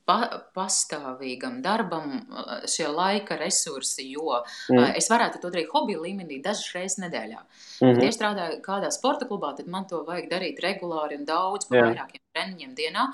Pa, pastāvīgam darbam šie laika resursi, jo Mm es varētu to darīt hobiju līmenī dažas reizes nedēļā. -hmm. Bet, ja es strādāju kādā sporta klubā, tad man to vajag darīt regulāri un daudz, pa Jā. vairākiem treniņiem dienā.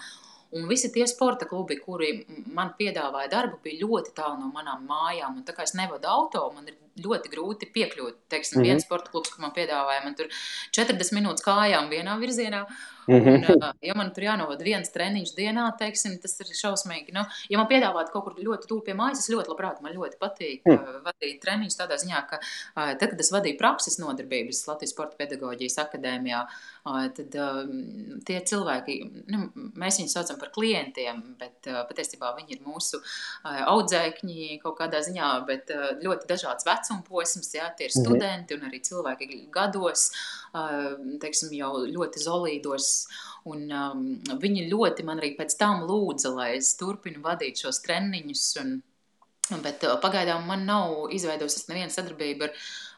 Un visi tie sporta klubi, kuri man piedāvāja darbu, bija ļoti tālu no manām mājām. Un tā kā es nevadu auto, man ir ļoti grūti piekļūt. Teiksim, mm. -hmm. viens sporta klubs, kur man piedāvāja, man tur 40 minūtes kājām vienā virzienā. Mm Un, -hmm. uh, ja man tur jānovada viens treniņš dienā, teiksim, tas ir šausmīgi. Nu, ja man piedāvātu kaut kur ļoti tuvu pie mājas, es ļoti labprāt, man ļoti patīk Mm. uh, vadīt treniņus tādā ziņā, ka uh, tad, kad es vadīju prakses nodarbības Latvijas Sporta pedagoģijas akadēmijā, tad tie cilvēki, nu, mēs viņus saucam par klientiem, bet patiesībā viņi ir mūsu audzēkņi kaut kādā ziņā, bet ļoti dažāds vecuma posms, jā, tie ir studenti un arī cilvēki gados, teiksim, jau ļoti zolīdos. Un, um, viņi ļoti man arī pēc tam lūdza, lai es turpinu vadīt šos treniņus. Un, bet pagaidām man nav izveidojusies neviena sadarbība ar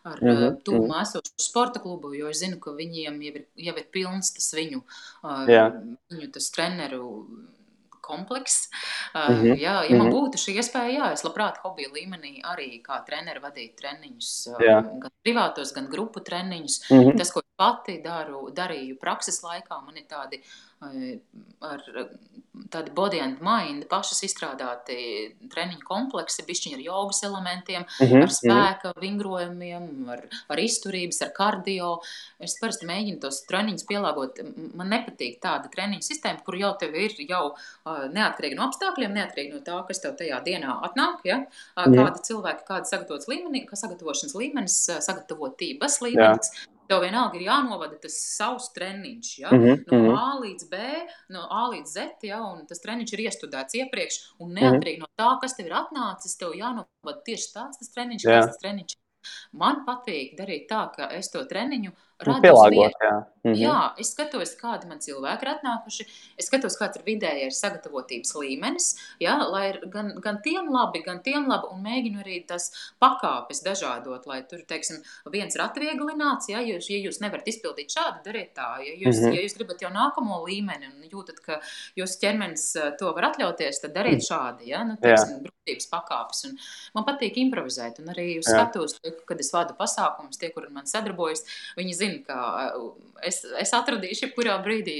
ar mm -hmm. tuvumā esošu sporta klubu, jo es zinu, ka viņiem jau ir, jau ir pilns tas viņu, uh, viņu tas treneru komplekss. Uh, mm -hmm. jā, ja man -hmm. būtu šī iespēja, jā, es labprāt hobija līmenī arī kā treneris vadītu treniņus, uh, jā. gan privātos, gan grupu treniņus. Mm -hmm. Tas, ko pati daru, darīju prakses laikā, man ir tādi ar tādu body and mind, pašas izstrādāti treniņu kompleksi, bišķiņi ar jogas elementiem, mm -hmm. ar spēka vingrojumiem, ar, ar izturības, ar kardio. Es parasti mēģinu tos treniņus pielāgot. Man nepatīk tāda treniņu sistēma, kur jau tev ir jau neatkarīgi no apstākļiem, neatkarīgi no tā, kas tev tajā dienā atnāk, ja? kādi cilvēki, kāda sagatavotas līmenī, sagatavošanas līmenis, sagatavotības līmenis. Jā. Tev vienalga ir jānovada tas savs treniņš. Ja? Mm -hmm. No mhm. A līdz B, no A līdz Z, ja? un tas treniņš ir iestudēts iepriekš. Un mhm. neatkarīgi mm -hmm. no tā, kas tev ir atnācis, tev jānovada tieši tāds treniņš, kāds tas treniņš. Man patīk darīt tā, ka es to treniņu pielāgot, jā. -hmm. jā, es skatos, kādi man cilvēki ir atnākuši. Es skatos, kāds ir vidējais sagatavotības līmenis. Jā, lai ir gan, gan tiem labi, gan tiem labi, un mēģinu arī tas pakāpes dažādot, lai tur, teiksim, viens ir atvieglināts. Jā, jūs, ja jūs nevarat izpildīt šādu, dariet tā. Ja jūs, -hmm. ja jūs gribat jau nākamo līmeni un jūtat, ka jūsu ķermenis to var atļauties, tad dariet mm. šādi. Jā, nu, teiksim, brūtības pakāpes. Un man patīk improvizēt, un arī skatos, kad es vadu pasākumus, tie, kur man sadarbojas, viņi zina, zinu, ka es, es atradīšu, kurā brīdī,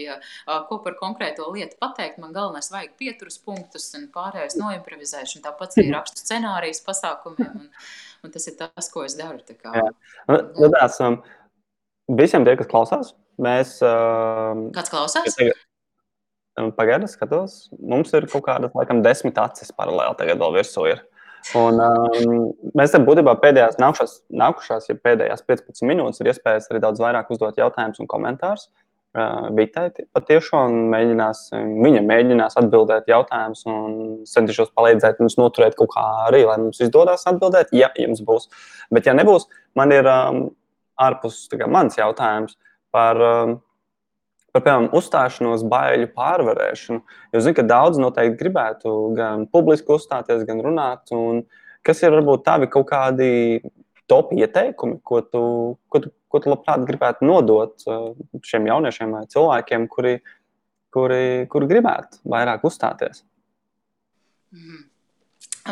ko par konkrēto lietu pateikt. Man galvenais vajag pieturas punktus un pārējais noimprovizēšanu. Tāpat arī rakstu scenārijas pasākumiem. Un, un tas ir tas, ko es daru. Tā kā. Nu, nu, tās, um, visiem tie, kas klausās, mēs. Um, Kāds klausās? Pagaidiet, skatos. Mums ir kaut kādas, laikam, desmit acis paralēli tagad vēl virsū. Ir. Un, um, mēs tam būtībā pēdējās nākušās, nākušās, ja pēdējās 15 minūtes ir iespējas arī daudz vairāk uzdot jautājumus un komentārus. Uh, Vitai patiešām mēģinās, viņa mēģinās atbildēt jautājumus un centīšos palīdzēt mums noturēt kaut kā arī, lai mums izdodas atbildēt, ja jums būs. Bet, ja nebūs, man ir um, ārpus kā, mans jautājums par um, par piemēram, uzstāšanos, baiļu pārvarēšanu. Jo zinu, ka daudz noteikti gribētu gan publiski uzstāties, gan runāt. Kas ir varbūt tavi kaut kādi top ieteikumi, ko tu, ko tu, ko tu labprāt gribētu nodot uh, šiem jauniešiem vai cilvēkiem, kuri, kuri, kuri gribētu vairāk uzstāties? Mm.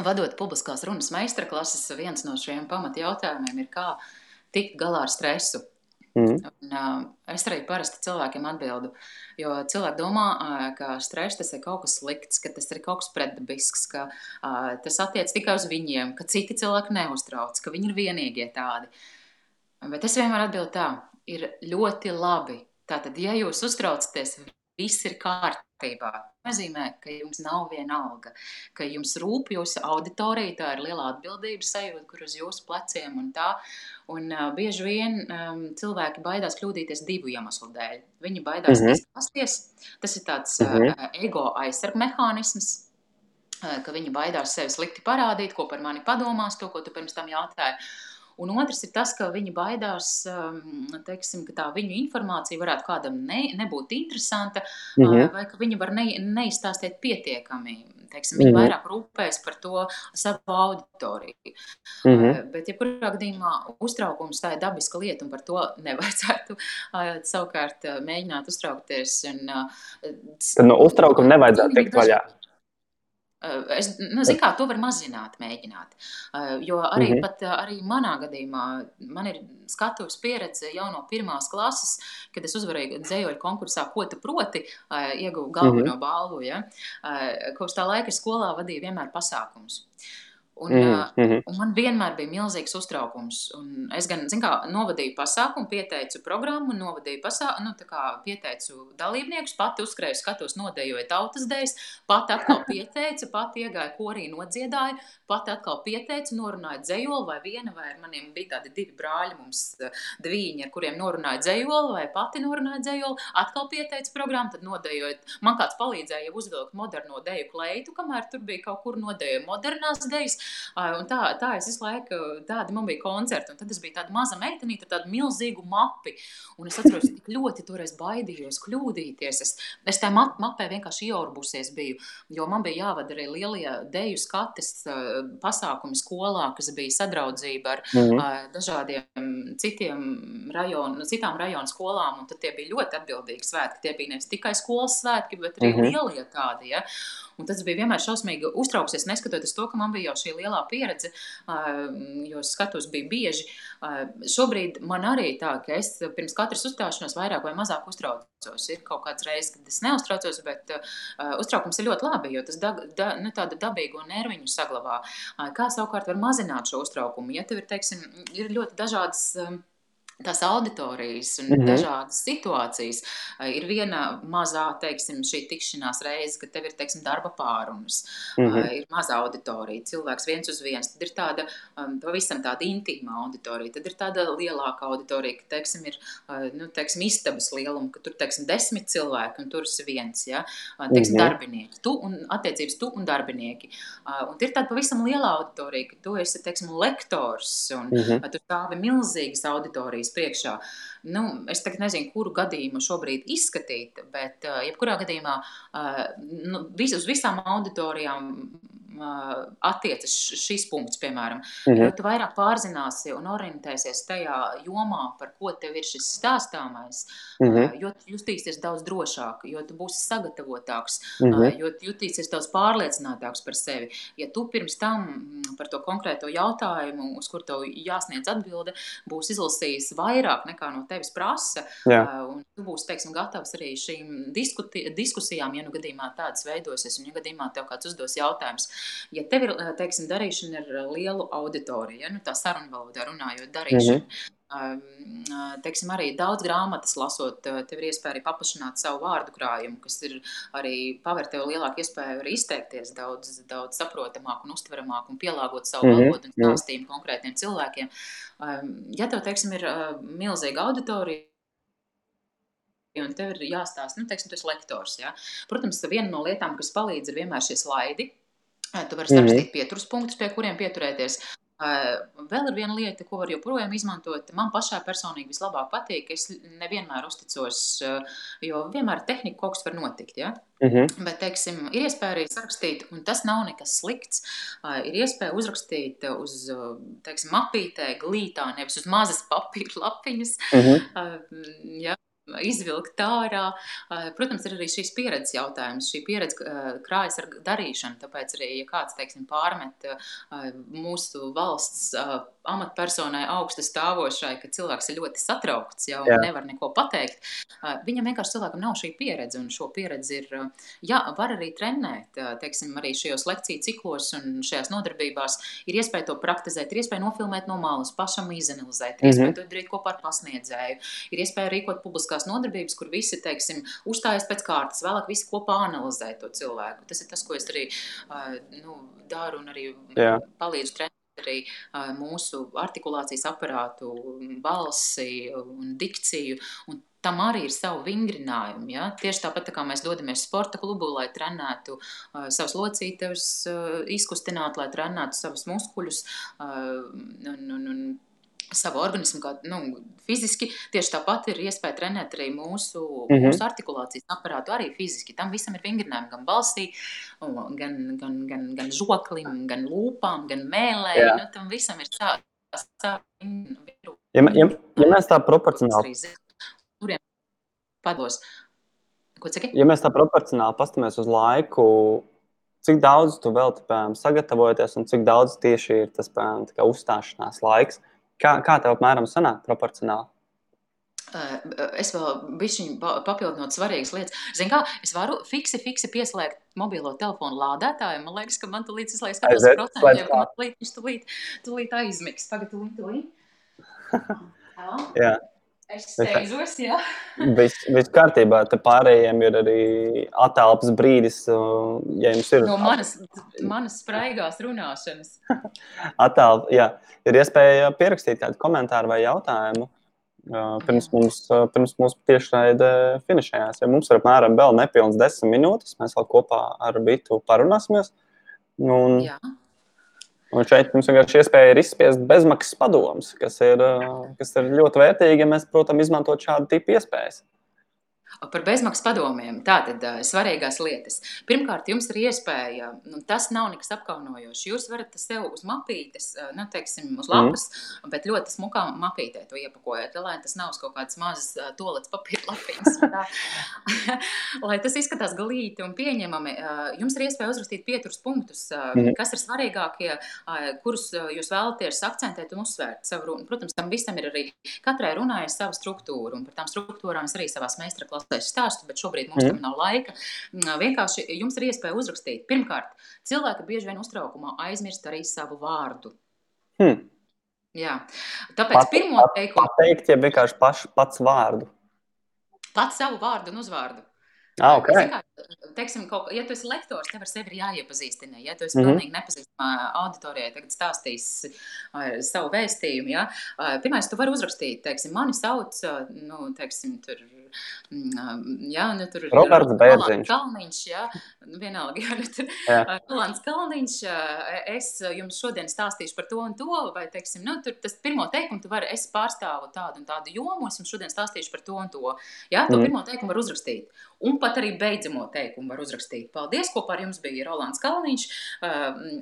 Vadot publiskās runas meistarklases, viens no šiem pamatjautājumiem ir, kā tikt galā ar stresu. Mm. Un, uh, es arī parasti cilvēkiem atbildu, jo cilvēki domā, uh, ka stress tas ir kaut kas slikts, ka tas ir kaut kas pretdabisks, ka uh, tas attiec tikai uz viņiem, ka citi cilvēki neuztrauc, ka viņi ir vienīgie tādi. Bet es vienmēr atbildu tā, ir ļoti labi. Tātad, ja jūs uztraucaties, viss ir kārtībā nozīmē, ka jums nav viena alga, ka jums rūp jūsu auditorija, tā ir liela atbildības sajūta, kur uz jūsu pleciem un tā. Un uh, bieži vien um, cilvēki baidās kļūdīties divu iemeslu dēļ. Viņi baidās mm -hmm. izkāsties. Tas ir tāds mm -hmm. uh, ego aizsargmehānisms, uh, ka viņi baidās sevi slikti parādīt, ko par mani padomās, to, ko tu pirms tam jautāji. Un otrs ir tas, ka viņi baidās, um, teiksim, ka tā viņu informācija varētu kādam ne, nebūt interesanta, mm -hmm. vai ka viņi var ne, neizstāstīt pietiekami. Teiksim, viņi mm -hmm. vairāk rūpēs par to savu auditoriju. Mm -hmm. Bet, ja kurā gadījumā uztraukums tā ir dabiska lieta, un par to nevajadzētu savukārt mēģināt uztraukties. Un, Tad no uztraukuma nevajadzētu tikt vaļā. Eh, es nezinu, kā to var mazināt, mēģināt. Eh, jo arī, mm -hmm. pat, eh, arī manā gadījumā man ir skatuves pieredze jau no pirmās klases, kad es uzvarēju dzējoļu konkursā, ko tu proti, ieguvu galveno mm -hmm. balvu. Ja? Kopš tā laika skolā vadīju vienmēr pasākumus. Un, mm -hmm. un man vienmēr bija milzīgs uztraukums. Un es gan kā, novadīju pasākumu, pieteicu programmu, novadīju pasākumu, nu, pieteicu dalībniekus, pati uzkrēju, skatos, nodejoju tautas dēļas, pati atkal pieteicu, pati iegāju korī, nodziedāju, pati atkal pieteicu, norunāju dzējoli, vai viena, vai maniem bija tādi divi brāļi, mums diviņi, ar kuriem norunāju dzējoli, vai pati norunāju dzējoli, atkal pieteicu programmu, tad nodejojot. Man kāds palīdzēja uzvilkt moderno deju kleitu, kamēr tur bija kaut kur nodejoja modernās dejas Un tā, tā es visu laiku, tādi man bija koncerti. Un tad es biju tāda maza meitenīte ar tādu milzīgu mapi. Un es atceros, cik ļoti toreiz baidījos kļūdīties. Es, es tajā map, mapē vienkārši ieorbusies biju, jo man bija jāvada arī lielie deju skates pasākumi skolā, kas bija sadraudzība ar mm -hmm. dažādiem citiem rajonu, citām rajonu skolām. Un tad tie bija ļoti atbildīgi svētki. Tie bija nevis tikai skolas svētki, bet arī mm -hmm. lielie tādi. Ja? Un tas bija vienmēr šausmīgi uztrauksies, neskatoties to, ka man bija jau šī lielā pieredze, jo skatus bija bieži. Šobrīd man arī tā, ka es pirms katras uzstāšanās vairāk vai mazāk uztraucos. Ir kaut kāds reizes, kad es neuztraucos, bet uztraukums ir ļoti labi, jo tas da, da, nu, tādu dabīgo nerviņu saglabā. Kā savukārt var mazināt šo uztraukumu? Ja tev ir, teiksim, ir ļoti dažādas. Tās auditorijas un mm -hmm. dažādas situācijas. Ir viena mazā, teiksim, šī tikšanās reize, kad tev ir, teiksim, darba pārunas, mm -hmm. ir maza auditorija, cilvēks viens uz viens, tad ir tāda pavisam tāda intīma auditorija, tad ir tāda lielāka auditorija, ka, teiksim, ir, nu, teiksim, istabas lieluma, ka tur, teiksim, desmit cilvēki un tur ir viens, ja, teiksim, mm -hmm. darbinieki, tu un attiecības tu un darbinieki. Un ir tāda pavisam liela auditorija, ka tu esi, teiksim, lektors un mm -hmm. tu stāvi milzīgas auditorijas priekšā. Nu, es nezinu, kuru gadījumu šobrīd izskatīt, bet uh, jebkurā gadījumā uh, nu, vis, uz visām auditorijām attiecas šis punkts, piemēram. Mm -hmm. Tu vairāk pārzināsi un orientēsies tajā jomā, par ko tev ir šis stāstāmais, mm -hmm. jo jutīsies daudz drošāk, jo tu būsi sagatavotāks, mm -hmm. jo jutīsies daudz pārliecinātāks par sevi. Ja tu pirms tam par to konkrēto jautājumu, uz kur tev jāsniedz atbilde, būs izlasījis vairāk nekā no tevis prasa, Jā. un tu būsi, teiksim, gatavs arī šīm diskusijām, ja nu gadījumā tādas veidosies, un ja gadījumā tev kāds uzdos jautājums, Ja tev ir eh, teiksim, darīšana ar eh, lielu auditoriju, ja, nu, tā sarunvalodā runājot, darīšana. Mm -hmm. Teiksim, arī daudz grāmatas lasot, tev ir iespēja arī paplašināt savu vārdu krājumu, kas ir arī paver tev lielāku iespēju arī izteikties daudz, daudz saprotamāk un uztveramāk un pielāgot savu mm -hmm. valodu un stāstījumu konkrētiem cilvēkiem. Ja tev, teiksim, ir milzīga auditorija, un tev ir jāstāsta, nu, teiksim, tu esi lektors. Ja? Protams, viena no lietām, kas palīdz, ir vienmēr šie slaidi. Tu vari saprast, mm -hmm. pieturas punktus, pie kuriem pieturēties. Vēl ir viena lieta, ko var joprojām izmantot. Man pašai personīgi vislabāk patīk. Es nevienmēr uzticos, jo vienmēr tehnika kaut kas var notikt. Ja? Mm -hmm. Bet, teiksim, ir iespēja arī sarakstīt, un tas nav nekas slikts. Ir iespēja uzrakstīt uz teiksim, mapītē, glītā, nevis uz mazas papīra lapiņas. Mm -hmm. ja? Izvilkt ārā. Protams, ir arī šīs pieredzes jautājums. Šī pieredze krājas ar darīšanu. Tāpēc arī, ja kāds teiksim, pārmet mūsu valsts amatpersonai augstu stāvošai, ka cilvēks ir ļoti satraukts jau un nevar neko pateikt, viņam vienkārši cilvēkam nav šī pieredze. Un šo pieredzi ir, jā, var arī trenēt. Teiksim, arī šajos lekciju ciklos un šajās nodarbībās ir iespēja to praktizēt, ir iespēja nofilmēt no malas, pašam izanalizēt, ir mm -hmm. iespēja to darīt kopā ar pasniedzēju, ir iespēja rīkot publiskā publiskās nodarbības, kur visi, teiksim, uzstājas pēc kārtas, vēlāk visi kopā analizē to cilvēku. Tas ir tas, ko es arī nu, daru un arī Jā. palīdzu trenēt arī mūsu artikulācijas aparātu, balsi un dikciju. Un tam arī ir savi vingrinājumi. Ja? Tieši tāpat tā kā mēs dodamies sporta klubu, lai trenētu uh, savus locītavus, uh, izkustinātu, lai trenētu savus muskuļus. Uh, un, un, un, savu organismu, kā nu, fiziski. Tieši tāpat ir iespēja trenēt arī mūsu, mm -hmm. mūsu artikulācijas aparātu, arī fiziski. Tam visam ir vingrinājumi gan balsī, gan, gan, gan, gan žoklim, gan lūpām, gan mēlē. Jā. Nu, tam visam ir tā, tā ja, ja, ja mēs tā proporcionāli. Pados. Ko ciki? Ja mēs tā proporcionāli pastamies uz laiku, cik daudz tu vēl piemēram, sagatavoties un cik daudz tieši ir tas piemēram, uzstāšanās laiks? Uh, Kā, kā tev apmēram sanāk proporcionāli? Es vēl bišķiņu papildinot svarīgas lietas. Zini kā, es varu fiksi, fiksi pieslēgt mobilo telefonu lādētāju. Man liekas, ka man tulīt izlaiž skatos procentiem, ka man tulīt, viņš tulīt, tulīt aizmigs. Tagad tulīt, tulīt. Jā. Es steidzos, jā. Viss vis kārtībā, te pārējiem ir arī atelpas brīdis, ja jums ir. No manas, manas spraigās runāšanas. Atelpa, jā. Ir iespēja pierakstīt kādu komentāru vai jautājumu. Pirms mums, pirms mums tiešraide finišējās. Ja mums ir apmēram vēl nepilns desmit minūtes, mēs vēl kopā ar Vitu parunāsimies. Un, jā. Un šeit mums vienkārši iespēja ir izspiest bezmaksas padomus, kas, ir, kas ir ļoti vērtīgi, ja mēs, protams, izmantot šādu tipu iespējas. Par bezmaksas padomiem. Tātad svarīgās lietas. Pirmkārt, jums ir iespēja, nu, tas nav nekas apkaunojošs. Jūs varat sev uz mapītes, nu, teiksim, uz lapas, mm. bet ļoti smukā mapītē to iepakojat, lai tas nav uz kaut kādas mazas tolets papīra lapiņas. lai tas izskatās galīti un pieņemami. Jums ir iespēja uzrakstīt pieturus punktus, mm. kas ir svarīgākie, kurus jūs vēlaties akcentēt un uzsvērt savu runu. Protams, tam visam ir arī katrai runai savu struktūru, un par tām struktūrām es arī savās meistara klasē es stāstu, bet šobrīd mums mm. tam nav laika. Mm, vienkārši jums ir iespēja uzrakstīt. Pirmkārt, cilvēki bieži vien uztraukumā aizmirst arī savu vārdu. Hmm. Jā, tāpēc pat, pirmo teikumu pateikt, ja vienkārši paš, pats vārdu. Pats savu vārdu un uzvārdu. Ah, okay. Kā, teiksim, kaut, ja tu esi lektors, tev ar sevi ir jāiepazīstina. Ja tu esi mm -hmm. pilnīgi nepazīstama auditorijai, tagad stādīs uh, savu vēstījumu. Ja? Uh, Pirmā, tu vari uzrakstīt, teiksim, mani sauc, uh, nu, teiksim, tur jā, nu, tur ir Roberts Bērziņš. Kalniņš, jā, nu, vienalga, jā, nu, tur Rolands Kalniņš, es jums šodien stāstīšu par to un to, vai, teiksim, nu, tur tas pirmo teikumu tu vari, es pārstāvu tādu un tādu jomu, es jums šodien stāstīšu par to un to. Jā, to mm. pirmo teikumu var uzrakstīt. Un pat arī beidzamo teikumu var uzrakstīt. Paldies, kopā ar jums bija Rolands Kalniņš,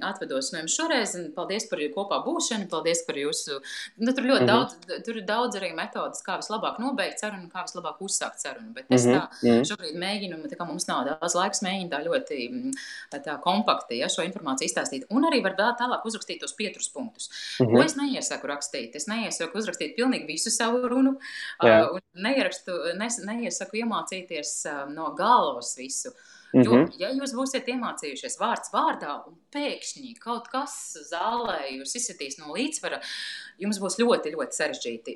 atvedos no jums šoreiz, un paldies par kopā būšanu, paldies par jūsu, nu, tur ļoti mm -hmm. daudz, tur ir daudz arī metodas, kā vislabāk nobeigt sarunu, kā vislabāk uzsākt sarunu, bet es mm -hmm. tā mhm. šobrīd mēģinu, tā kā mums nav daudz laiks, mēģinu tā ļoti tā kompakti, ja, šo informāciju izstāstīt, un arī var vēl tālāk uzrakstīt tos pietrus punktus. Mm -hmm. Ko es neiesaku rakstīt? Es neiesaku uzrakstīt pilnīgi visu savu runu, yeah. uh, neierakstu, nes, neiesaku iemācīties uh, no galvas visu. Mm -hmm. Jo, ja jūs būsiet iemācījušies vārds vārdā, un pēkšņi kaut kas zālē jūs izsitīs no līdzsvara, jums būs ļoti, ļoti sarežģīti.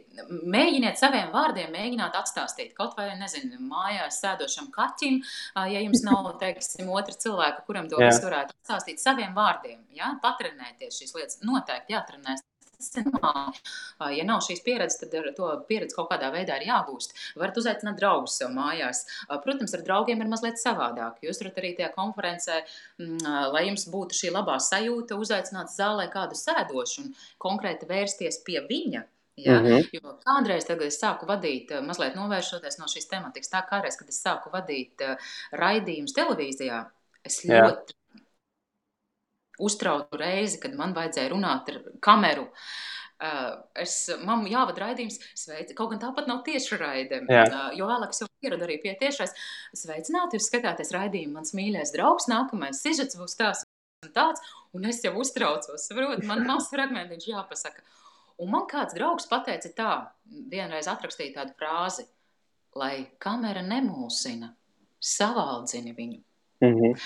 Mēģiniet saviem vārdiem, mēģiniet atstāstīt kaut vai, nezinu, mājās sēdošam kaķim, ja jums nav, teiksim, otra cilvēka, kuram to visu varētu atstāstīt saviem vārdiem. Ja? Patrenēties šīs lietas, noteikti jātrenēs normāli. Ja nav šīs pieredzes, tad to pieredzi kaut kādā veidā ir jāgūst. Varat uzaicināt draugus sev mājās. Protams, ar draugiem ir mazliet savādāk. Jūs varat arī tajā konferencē, lai jums būtu šī labā sajūta, uzaicināt zālē kādu sēdošu un konkrēti vērsties pie viņa. Ja? Mm -hmm. Jo kādreiz, kad es sāku vadīt, mazliet novēršoties no šīs tematikas, tā kādreiz, kad es sāku vadīt raidījumus televīzijā, es ļoti uztraucu reizi, kad man vajadzēja runāt ar kameru. Uh, es, man jāvada raidījums, sveic, kaut gan tāpat nav tieši raide. Uh, jo vēlāk es jau pieradu arī pie tiešais. Sveicināti, jūs skatāties raidījumu, mans mīļais draugs, nākamais sižets būs tās un tāds, un es jau uztraucos, saprot, man mazs fragmentiņš jāpasaka. Un man kāds draugs pateica tā, vienreiz atrakstīja tādu frāzi, lai kamera nemulsina, savaldzini viņu. Mm -hmm.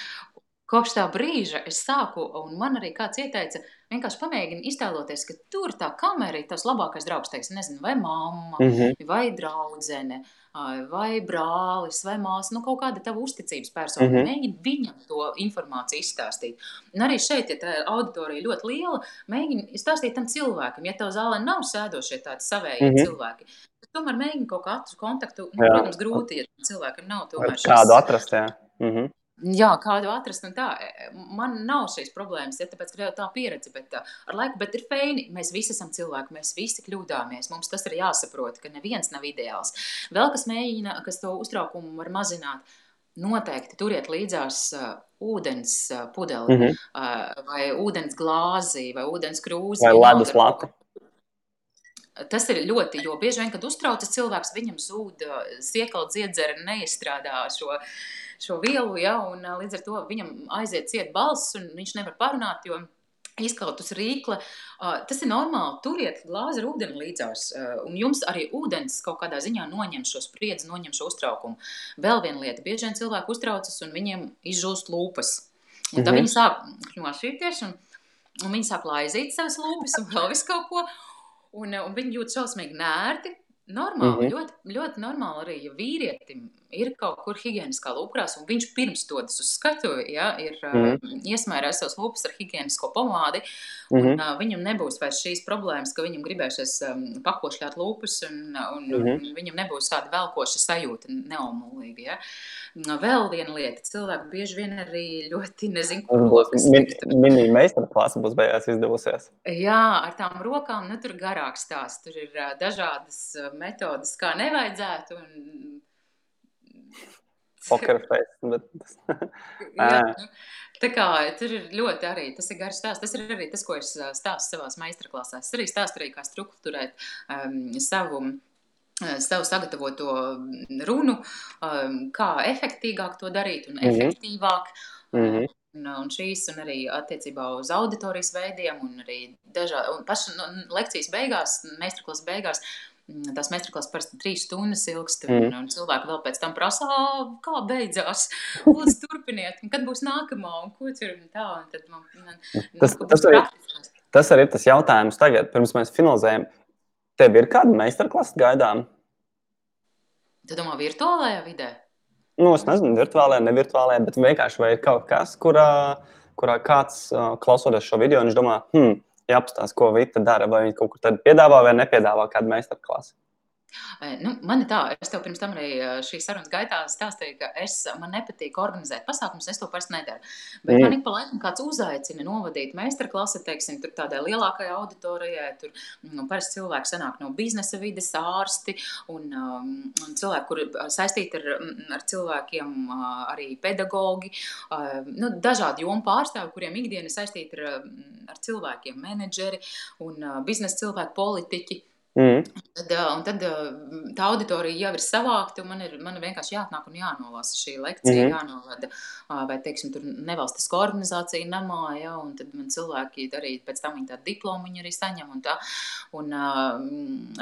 Kopš tā brīža es sāku, un man arī kāds ieteica, vienkārši pamēģini iztēloties, ka tur tā kamera ir tas labākais draugs, teiksim, nezinu, vai mamma, mm -hmm. vai draudzene, vai brālis, vai māsa, nu kaut kāda tava uzticības persona. Mm -hmm. Mēģini viņam to informāciju izstāstīt. Un arī šeit, ja tā auditorija ļoti liela, mēģini stāstīt tam cilvēkam, ja tev zālē nav sēdošie tādi savējie mm -hmm. cilvēki. Tomēr mēģini kaut kādu kontaktu, nu, protams, grūti, ja cilvēkam nav tomēr šis... Kādu atrast, jā. Mm -hmm. Jā, kādu atrast, un tā, e, man nav šīs problēmas, ja tāpēc, ka tā pieredze, bet ar laiku, bet ir feini, mēs visi esam cilvēki, mēs visi kļūdāmies, mums tas ir jāsaprot, ka neviens nav ideāls. Vēl kas mēģina, kas to uztraukumu var mazināt, noteikti turiet līdzās uh, ūdens uh, pudeli, mm -hmm. uh, vai ūdens glāzi, vai ūdens krūzi. Vai ledus latu. Tas ir ļoti, jo bieži vien, kad uztraucas cilvēks, viņam zūd siekala dziedzera neizstrādā šo šo vielu, ja, un līdz ar to viņam aiziet ciet balss, un viņš nevar parunāt, jo izkautus rīkle. Uh, tas ir normāli. Turiet glāzi ar ūdeni līdzās. Un jums arī ūdens kaut kādā ziņā noņem šo spriedzi, noņem šo uztraukumu. Vēl viena lieta. Bieži vien cilvēki uztraucas un viņiem izžūst lūpas. Un tad -hmm. viņi sāk nošķirties un, un viņi sāk laizīt savas lūpas un vēl visu kaut ko. Un, un viņi jūt šausmīgi nērti Normāli, mm -hmm. ļoti, ļoti normāli arī, ja vīrietim ir kaut kur higiēniskā lūkrās, un viņš pirms dodas uz skatuvi, ja, ir mm -hmm. uh, iesmērējis savus lūpas ar higiēnisko pomādi, un mm -hmm. uh, viņam nebūs vairs šīs problēmas, ka viņam gribēsies um, pakošļāt lūpas, un, un, mm -hmm. un viņam nebūs tāda velkoša sajūta neomulīga. Ja. Vēl viena lieta, cilvēki bieži vien arī ļoti nezin, kur rokas likt. Mini meistarklāsa būs beigās izdevusies. Jā, ar tām rokām, nu tur garāks tās, tur ir uh, dažādas uh, metodas, kā nevajadzētu, un Poker face. Bet... Jā, nu, tā kā tur ir ļoti arī, tas ir garš stāsts. Tas ir arī tas, ko es stāstu savās meistarklasēs. Es arī stāstu arī, kā strukturēt um, savu savu sagatavoto runu, um, kā efektīvāk to darīt un mm -hmm. efektīvāk. Mm -hmm. Un, un šīs, un arī attiecībā uz auditorijas veidiem, un arī dažādi, un paša nu, lekcijas beigās, meistarklases beigās, Mm, tās meistarklases parasti trīs stundas ilgst, un, mm. un cilvēki vēl pēc tam prasa, kā beidzās. Lūdzu, turpiniet, kad būs nākamā, un ko tur un tā. Un tad man, man, tas, tas, arī, tas arī ir tas jautājums tagad, pirms mēs finalizējam. Tev ir kāda meistarklase gaidām? Tu domā, virtuālajā vidē? Nu, es nezinu, virtuālajā, ne virtuālajā, bet vienkārši vai ir kaut kas, kurā, kurā kāds klausoties šo video, viņš domā, hmm, jāapstāsta, ko Vita dara. Vai viņa kaut kur piedāvā vai nepiedāvā kādu meistarklasi. Nu, man ir tā, es tev pirms tam arī šīs sarunas gaitā stāstīju, ka es, man nepatīk organizēt pasākumus, es to parasti nedaru. Bet mm. man ik pa laikam kāds uzaicina novadīt meistarklasi, teiksim, tur tādai lielākai auditorijai, tur nu, parasti cilvēki sanāk no biznesa vides ārsti un, um, un cilvēki, kur saistīti ar, ar cilvēkiem, arī pedagogi, uh, nu, dažādi jomu pārstāvi, kuriem ikdiena saistīta ar, ar cilvēkiem, menedžeri un uh, biznesa cilvēki, politiķi. Mm. Tad, un tad tā auditorija jau ir savākta, un man ir, man ir vienkārši jāatnāk un jānolasa šī lekcija, mm jānovada, vai, teiksim, tur nevalstiska organizācija namā, ja, un tad man cilvēki arī pēc tam viņi tādu diplomu viņi arī saņem, un tā, un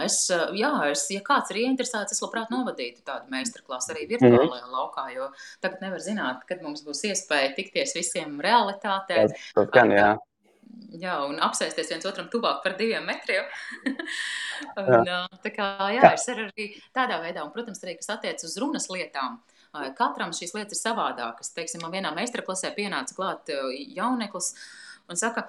es, jā, es, ja kāds ir ieinteresēts, es labprāt novadītu tādu meistarklasu arī virtuālajā mm laukā, jo tagad nevar zināt, kad mums būs iespēja tikties visiem realitātē. Tas gan, jā jā, un apsēsties viens otram tuvāk par diviem metriem. un, jā. Tā kā, jā, es arī tādā veidā, un, protams, arī, kas attiec uz runas lietām, katram šīs lietas ir savādākas. Teiksim, man vienā meistarklasē pienāca klāt jauneklis un saka,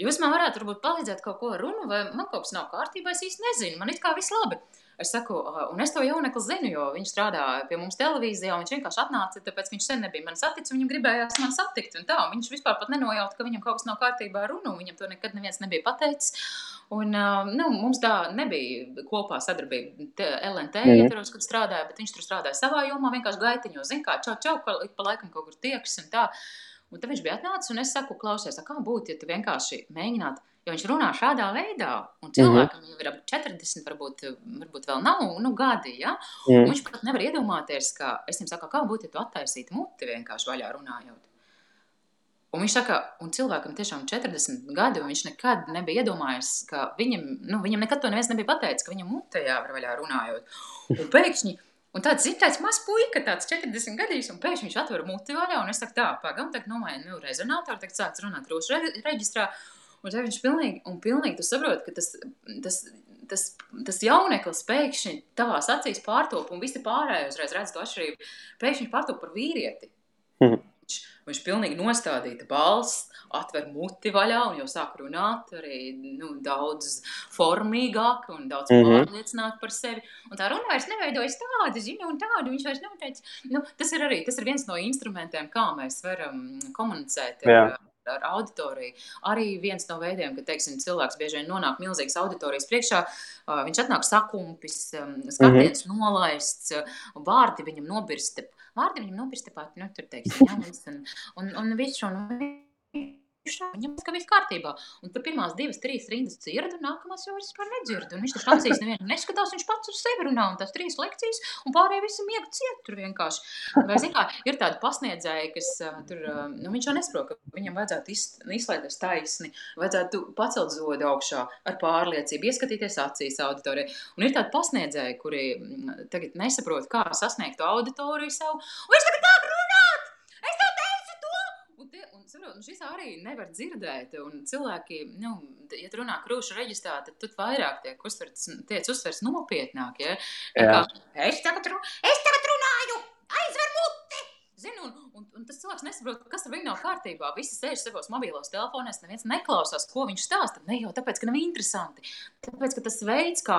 jūs man varētu varbūt palīdzēt kaut ko runu, vai man kaut kas nav kārtībā, es īsti nezinu, man it kā viss labi. Es saku, un es to jaunekli zinu, jo viņš strādāja pie mums televīzijā. Viņš vienkārši atnāca, tāpēc viņš sen nebija man saticis. Viņam gribējās man satikt. Tā, viņš vispār nenojauta, ka viņam kaut kas nav kārtībā ar runu. Viņam to nekad neviens nebija pateicis. Un, nu, mums tā nebija kopā sadarbība LNT, mm. ietvaros, kad strādāja, bet viņš tur strādāja savā jomā, vienkārši gaitiņos. Zin kā, čau, čau, pa, pa laikam kaut kur tieks un tā. Un tad viņš bija atnācis, un es saku, klausies, kā būtu, ja tu vienkārši mēģinātu Jo viņš runā šādā veidā, un mhm. cilvēkam mm -hmm. jau ir ap 40, varbūt, varbūt vēl nav nu, gadi. Ja? Mm. Un viņš pat nevar iedomāties, ka es viņam saku, kā būtu, ja tu attaisītu muti vienkārši vaļā runājot. Un viņš saka, un cilvēkam tiešām 40 gadi, un viņš nekad nebija iedomājies, ka viņam, nu, viņam nekad to neviens nebija pateicis, ka viņam mutē jāvar vaļā runājot. Un pēkšņi, un tāds, zin, tāds mazs puika, tāds 40 gadīgs, un pēkšņi viņš atver muti vaļā, un es saku, tā, pagam, tagad nomaini, nu, rezonātoru, tagad sāc runāt rūšu reģistrā, Un tad viņš pilnīgi, un pilnīgi tu saproti, ka tas, tas, tas, tas jauneklis pēkšņi tavās acīs pārtop, un visi pārējie uzreiz redz to atšķirību. Pēkšņi pārtop par vīrieti. Mhm. Viņš, viņš pilnīgi nostādīta balss, atver muti vaļā un jau sāk runāt arī nu, daudz formīgāk un daudz mm -hmm. pārliecināt par sevi. Un tā runa vairs neveidojas tāda, zini, un tāda. Viņš vairs neteica, nu, tas ir arī tas ir viens no instrumentiem, kā mēs varam komunicēt. Ar, Jā ar auditoriju. Arī viens no veidiem, ka teiksim, cilvēks bieži vien nonāk milzīgas auditorijas priekšā, viņš atnāk sakumpis, um, skatiens mm -hmm. nolaists, vārdi viņam nobirst. Vārdi viņam nobirst tepat, nu, tur teiksim, jā, un, un, un visu, un Viņam ka viss kārtībā. Un tur pirmās divas, trīs rindas dzird, un nākamās jau vispār nedzird. Un viņš tur acīs nevienu neskatās, viņš pats uz sevi runā, un tās trīs lekcijas, un pārējie visi miega ciet tur vienkārši. Vai, zin kā, ir tādi pasniedzēji, kas tur, nu, viņš jau nesaprot, ka viņam vajadzētu iz, izslēgties taisni, vajadzētu pacelt zodu augšā ar pārliecību, ieskatīties acīs auditorijai. Un ir tādi pasniedzēji, kuri tagad nesaprot, kā sasniegt auditoriju savu, un viņš tagad tā runāt! Es tev teicu to! Un, te, un saprotu, šis arī nevar dzirdēt. Un cilvēki, nu, ja tu runā krūšu reģistrā, tad tu vairāk tiek uztverts, tiec uztverts nopietnāk. Ja? Tagad, es tagad runāju, aizver muti! Zini, un, un, un tas cilvēks nesaprot, kas ar viņu nav kārtībā. Visi sēž savos mobilos telefonos, neviens neklausās, ko viņš stāsta. Ne jau tāpēc, ka nav interesanti. Tāpēc, ka tas veids, kā,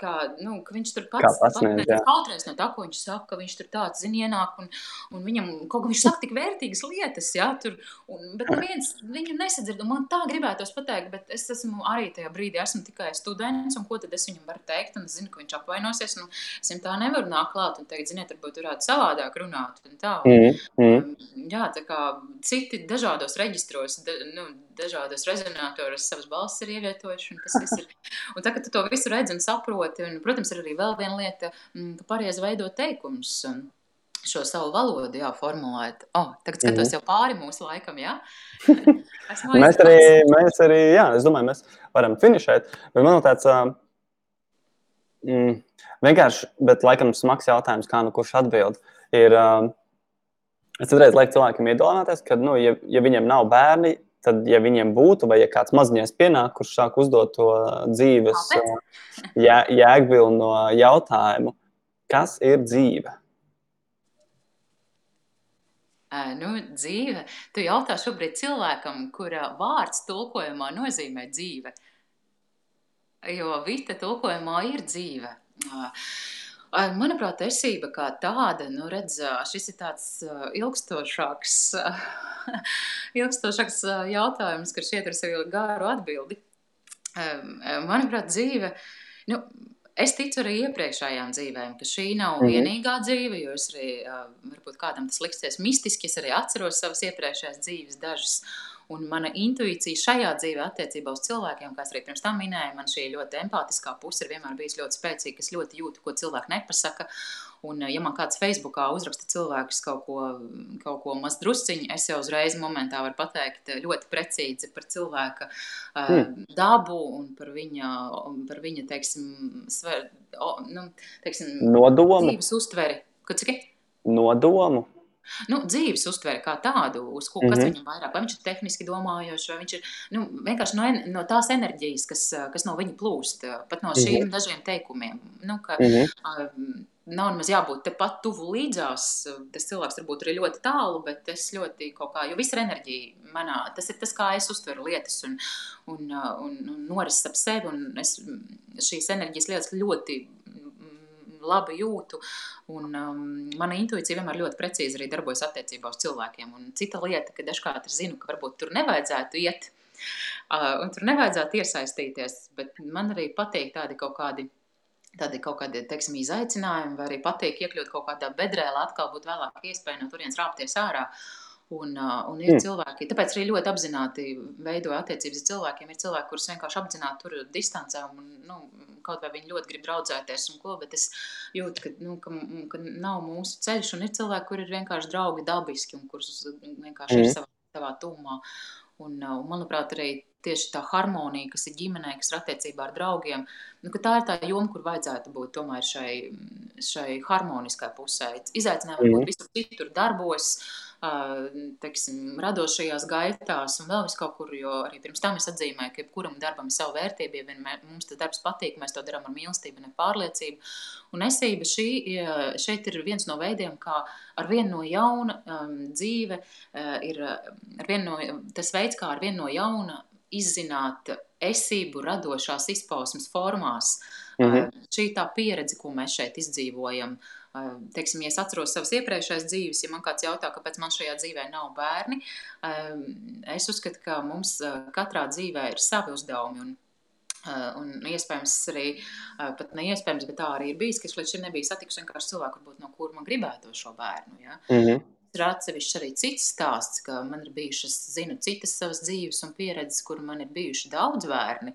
kā nu, ka viņš tur pats kautrēs no tā, ko viņš saka, ka viņš tur tāds zina, ienāk un, un viņam kaut ko viņš saka tik vērtīgas lietas, jā, tur, un, bet neviens viņu nesadzird. Un man tā gribētos pateikt, bet es esmu arī tajā brīdī, esmu tikai students, un ko tad es viņam varu teikt, un es zinu, ka viņš apvainosies, un es viņam tā nevaru nākt klāt un teikt, ziniet, varbūt varētu savādāk runāt. Un tā. Un, Mm, mm. Jā, tā kā citi dažādos reģistros, da, nu, dažādos rezonatoros savas balss ir ievietojuši. Tas viss ir. Un tā, ka tu to visu redzi un saproti, un, protams, ir arī vēl viena lieta, mm, ka pareizi veidot teikumus. Šo savu valodu jāformulēt. Oh, tagad skatos mm. jau pāri mūsu laikam, jā? mēs arī, mēs arī, jā, es domāju, mēs varam finišēt. Bet man tāds, mm, vienkārši, bet laikam smags jautājums, kā nu kurš atbild, ir, uh, Es citreiz lieku cilvēkiem iedomāties, ka, nu, ja, ja viņiem nav bērni, tad, ja viņiem būtu, vai ja kāds maziņais pienāk, kurš sāk uzdot to dzīves jē, jēgvilu no jautājumu, kas ir dzīve? Nu, dzīve. Tu jautā šobrīd cilvēkam, kura vārds tulkojumā nozīmē dzīve. Jo vita tulkojumā ir dzīve. Uh, Manuprāt, esība kā tāda, nu, redz, šis ir tāds ilgstošāks, ilgstošāks jautājums, kurš ietver sevi garu atbildi. Manuprāt, dzīve, nu, es ticu arī iepriekšējām dzīvēm, ka šī nav mhm. vienīgā dzīve, jo es arī, varbūt kādam tas liksies mistiski, es arī atceros savas iepriekšējās dzīves dažas. Un mana intuīcija šajā dzīvē, attiecībā uz cilvēkiem, kā arī pirms tam minēju, man šī ļoti empātiskā puse ir vienmēr bijusi ļoti spēcīga. Es ļoti jūtu, ko cilvēki nepasaka. Un, ja man kāds Facebookā uzraksta cilvēks kaut ko, kaut ko maz drusciņu, es jau uzreiz momentā varu pateikt ļoti precīzi par cilvēka mm. dabu un par viņa, par viņa teiksim, sver, o, nu, teiksim, nodomu. Uztveri. Nodomu. Nu, dzīves uztvere kā tādu, uz ko, kas mm -hmm. viņam vairāk, vai viņš ir tehniski domājošs, vai viņš ir nu, vienkārši no, no tās enerģijas, kas, kas no viņa plūst, pat no šīm mm -hmm. dažiem teikumiem. Nu, ka, mm -hmm. Nav nemaz jābūt tepat tuvu līdzās. Tas cilvēks varbūt ir ļoti tālu, bet es ļoti kaut kā, jo viss ir enerģija manā. Tas ir tas, kā es uztveru lietas un, un, un, un norises ap sevi. Un es šīs enerģijas lietas ļoti labi jūtu. Un, um, mana intuīcija vienmēr ļoti precīzi arī darbojas attiecībā uz cilvēkiem. Un cita lieta, ka dažkārt es zinu, ka varbūt tur nevajadzētu iet, uh, un tur nevajadzētu iesaistīties, bet man arī patīk tādi kaut kādi tādi kaut kādi teiksim, izaicinājumi, vai arī patīk iekļūt kaut kādā bedrē, lai atkal būtu vēlāk iespēja no turienes rāpties ārā. Uh, un ir mm. cilvēki, tāpēc arī ļoti apzināti veidoja attiecības ar cilvēkiem. Ir cilvēki, kurus vienkārši apzināti tur distancē, un nu, kaut vai viņi ļoti grib draudzēties, un ko, bet es jūtu, ka, nu, ka, ka nav mūsu ceļš, un ir cilvēki, kuri ir vienkārši draugi dabiski, un kurus vienkārši mm. ir savā, savā tūmā. Un, uh, un, manuprāt, arī tieši tā harmonija, kas ir ģimenē, kas ir attiecībā ar draugiem, nu, tā ir tā joma, kur vajadzētu būt tomēr šai, šai harmoniskai pusē. Izaicinājumi mm. varbūt visur citur darbos, uh, teiksim, radošajās gaitās un vēl vis kaut kur, jo arī pirms tam es atzīmēju, ka jebkuram darbam ir sava vērtība, ja vienmēr mums tas darbs patīk, mēs to darām ar mīlestību, ne pārliecību. Un esība šī, šeit ir viens no veidiem, kā ar vienu no jauna um, dzīve ir ar vienu no, tas veids, kā ar vienu no jauna izzināt esību radošās izpausmes formās. Mm -hmm. Šī tā pieredze, ko mēs šeit izdzīvojam, uh, Teiksim, ja es atceros savas iepriekšējās dzīves, ja man kāds jautā, kāpēc man šajā dzīvē nav bērni, es uzskatu, ka mums katrā dzīvē ir savi uzdevumi. Un, Un iespējams, arī pat neiespējams, bet tā arī ir bijis, ka es līdz šim nebiju satikusi vienkārši cilvēku, varbūt, no kur man gribētu šo bērnu. Ja? Mm -hmm ir atsevišķi arī cits stāsts, ka man ir bijušas, zinu, citas savas dzīves un pieredzes, kur man ir bijuši daudz bērni,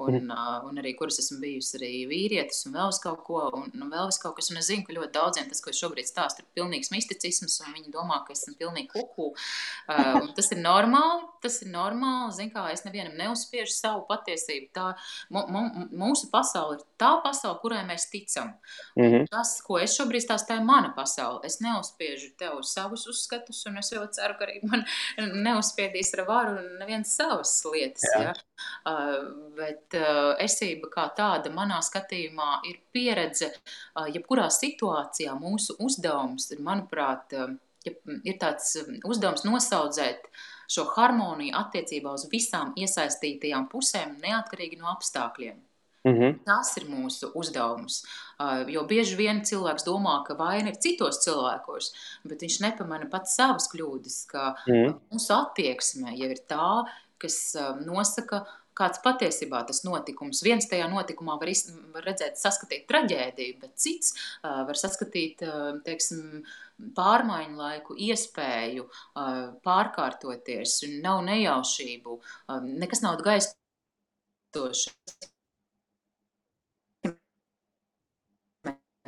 un, mm. uh, un arī kuras esmu bijusi arī vīrietis un vēl kaut ko, un, un vēl kaut kas, un es zinu, ka ļoti daudziem tas, ko es šobrīd stāstu, ir pilnīgs misticisms, un viņi domā, ka esmu pilnīgi kuku, uh, un tas ir normāli, tas ir normāli, zin kā, es nevienam neuzspiežu savu patiesību, tā, mūsu pasaule ir tā pasaule, kurai mēs ticam, mm -hmm. tas, ko es šobrīd stāstu, tā ir mana pasaule, es neuzspiežu tev savu savus uzskatus, un es jau ceru, ka arī man neuzspiedīs ar varu neviens savas lietas. Jā. Ja? Uh, bet uh, esība kā tāda, manā skatījumā, ir pieredze, uh, jebkurā situācijā mūsu uzdevums ir, manuprāt, uh, ja ir tāds uzdevums nosaudzēt šo harmoniju attiecībā uz visām iesaistītajām pusēm, neatkarīgi no apstākļiem. Mm -hmm. Tas ir mūsu uzdevums. Uh, jo bieži vien cilvēks domā, ka vaina ir citos cilvēkos, bet viņš nepamana pats savas kļūdas. Ka mm -hmm. mūsu attieksme jau ir tā, kas uh, nosaka, kāds patiesībā tas notikums. Viens tajā notikumā var, iz, var redzēt, saskatīt traģēdiju, bet cits uh, var saskatīt, uh, teiksim, pārmaiņu laiku, iespēju uh, pārkārtoties, un nav nejaušību, uh, nekas nav gaistošs.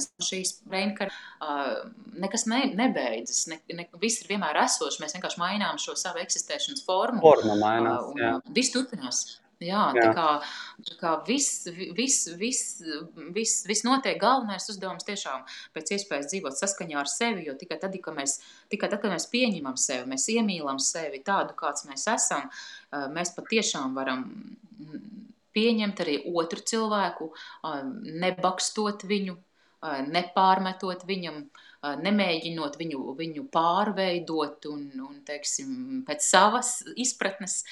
Šīs reinkarnācijas uh, nekas ne, nebeidzas, ne, ne, viss ir vienmēr esošs. Mēs vienkārši mainām šo savu eksistēšanas formu. Forma mainās. Uh, un, uh, viss turpinās. Jā, Jā. tā kā, tā kā viss, viss, viss, viss, viss notiek. Galvenais uzdevums tiešām pēc iespējas dzīvot saskaņā ar sevi, jo tikai tad, kad mēs, tikai tad, kad mēs pieņemam sevi, mēs iemīlam sevi tādu, kāds mēs esam, mēs patiešām varam pieņemt arī otru cilvēku, nebakstot viņu, nepārmetot viņam, uh, nemēģinot viņu, viņu pārveidot un, un teiksim, pēc savas izpratnes,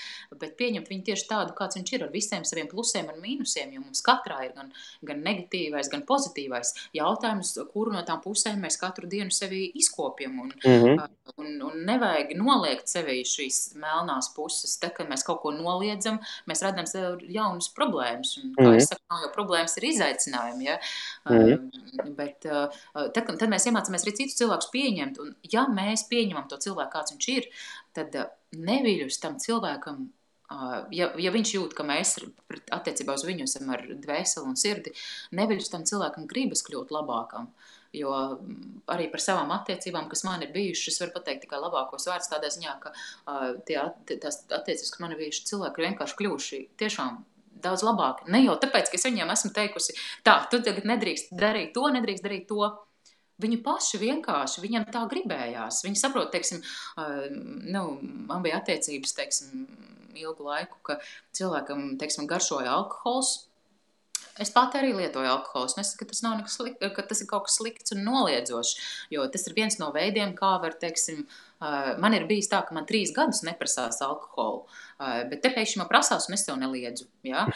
bet pieņemt viņu tieši tādu, kāds viņš ir, ar visiem saviem plusiem un mīnusiem, jo mums katrā ir gan, gan negatīvais, gan pozitīvais jautājums, kuru no tām pusēm mēs katru dienu sevi izkopjam, un, mm -hmm. un, un nevajag noliegt sevi šīs melnās puses, te, kad mēs kaut ko noliedzam, mēs redzam sev jaunas problēmas, un, kā mm -hmm. es saku, nav jau problēmas ir izaicinājumi, ja? mm -hmm. bet tad, tad mēs iemācāmies mēs arī citus cilvēkus pieņemt. Un, ja mēs pieņemam to cilvēku, kāds viņš ir, tad uh, neviļus tam cilvēkam. Uh, ja, ja viņš jūt, ka mēs attiecībā uz viņu esam ar dvēseli un sirdi, neviļus tam cilvēkam gribas kļūt labākam. Jo mm, arī par savām attiecībām, kas man ir bijušas, es varu pateikt tikai labākos vārdus tādā ziņā, ka uh, tie, tās attiecības, kas man ir bijušas, cilvēki vienkārši kļuvuši tiešām daudz labāk. Ne jau tāpēc, ka es viņiem esmu teikusi, tā, tu tagad nedrīkst darīt to, nedrīkst darīt to. Viņi paši vienkārši, viņam tā gribējās. Viņi saprot, teiksim, nu, man bija attiecības, teiksim, ilgu laiku, ka cilvēkam, teiksim, garšoja alkohols. Es pati arī lietoju alkoholu. Es nesaku, ka tas, slik, ka tas ir kaut kas slikts un noliedzošs, jo tas ir viens no veidiem, kā var, teiksim, man ir bijis tā, ka man trīs gadus neprasās alkoholu. Bet te pēkšņi man prasās, un es tev neliedzu. Ja?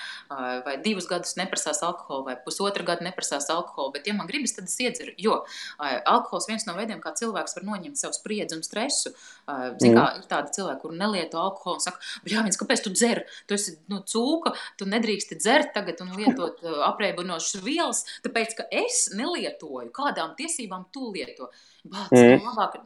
Vai divus gadus neprasās alkoholu, vai pusotru gadu neprasās alkoholu. Bet, ja man gribas, tad es iedzeru. Jo alkohols viens no veidiem, kā cilvēks var noņemt savu spriedzi un stresu. Zin, mm. kā, ir tādi cilvēki, kuri nelieto alkoholu un saka, jā, viens, kāpēc tu dzer? Tu esi nu, cūka, tu nedrīksti dzert tagad un lietot apreibinošas vielas, tāpēc, ka es nelietoju. Kādām tiesībām tu lieto? Bāc, mm. Nu, labāk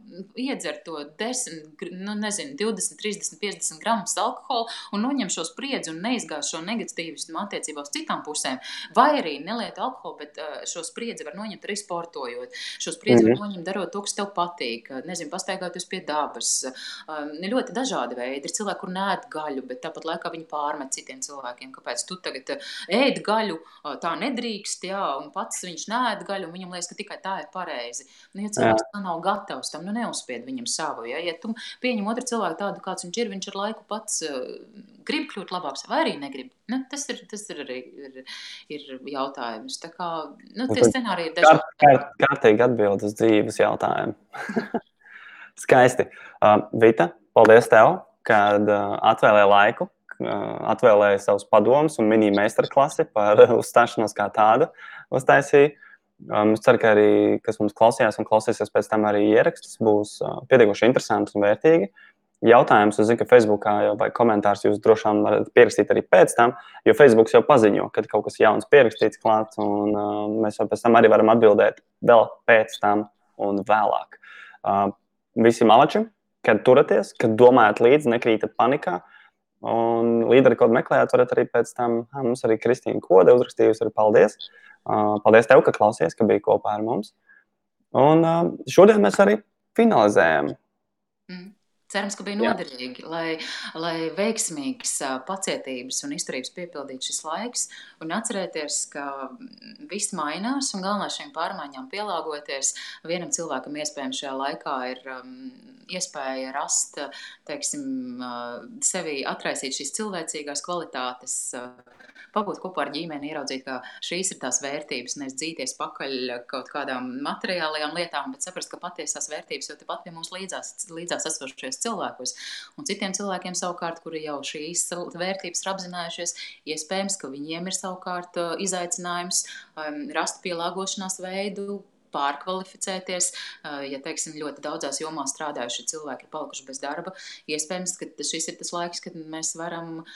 iedzer to 10, nu, nezinu, 20, 30, 50 gramus alkohola un noņem šo spriedzi un neizgāž šo negatīvismu attiecībā uz citām pusēm. Vai arī neliet alkoholu, bet uh, šo spriedzi var noņemt arī sportojot. Šo spriedzi mm. var noņemt darot to, kas tev patīk. Nezinu, pastaigāties pie dabas. Um, ir ļoti dažādi veidi. Ir cilvēki, kur nēd gaļu, bet tāpat laikā viņi pārmet citiem cilvēkiem. Kāpēc tu tagad ēd gaļu, tā nedrīkst, jā, un pats viņš nēd gaļu, un viņam liekas, ka tikai tā ir pareizi. Nu, ja cilvēks tā nav gatavs tam, nu neuzspied viņam savu. Ja, ja tu pieņem otru cilvēku tādu, kāds viņš ir, viņš ar laiku pats uh, grib kļūt labāks vai arī negrib. Nu, tas ir, tas ir arī ir, ir jautājums. Tā kā, nu, tie scenāriji ir dažādi. Kārt, kārt, kārtīgi atbild uz dzīves jautājumu. Skaisti. Uh, Vita, paldies tev, kad uh, atvēlēji laiku atvēlēja savus padomus un mini meistarklasi par uzstāšanos kā tādu uztaisīja. Um, es ceru, ka arī, kas mums klausījās un klausīsies pēc tam arī ieraksts, būs uh, pietiekoši interesants un vērtīgi. Jautājums, es zinu, ka Facebookā jau vai komentārs jūs droši vien varat pierakstīt arī pēc tam, jo Facebook jau paziņo, kad kaut kas jauns pierakstīts klāts, un uh, mēs jau pēc tam arī varam atbildēt vēl pēc tam un vēlāk. Uh, visiem malačiem, kad turaties, kad domājat līdzi, nekrītat panikā, un līderi, ko meklējāt, varat arī pēc tam, mums arī Kristīna Kode uzrakstījusi, arī paldies. Uh, Paldies, tev, ka klausies, ka biji kopā ar mums. Un šodien mēs arī finalizējam. Mm. Cerams, ka bija noderīgi, lai, lai veiksmīgs, pacietības un izturības piepildītu šis laiks. Un atcerieties, ka viss mainās, un galvenais šīm pārmaiņām pielāgoties. Vienam cilvēkam iespējams šajā laikā ir um, iespēja rast, teiksim, sevi atraisīt šīs cilvēcīgās kvalitātes. Pabūt kopā ar ģimeni, ieraudzīt, ka šīs ir tās vērtības, nevis dzīties pakaļ kaut kādām materiālajām lietām, bet saprast, ka patiesās vērtības jau tepat pie mums līdzās, līdzās esošajos cilvēkos. Un citiem cilvēkiem savukārt, kuri jau šīs vērtības ir apzinājušies, iespējams, ka viņiem ir savukārt izaicinājums um, rast pielāgošanās veidu pārkvalificēties. Ja, teiksim, ļoti daudzās jomās strādājuši cilvēki ir palikuši bez darba, iespējams, ka šis ir tas laiks, kad mēs varam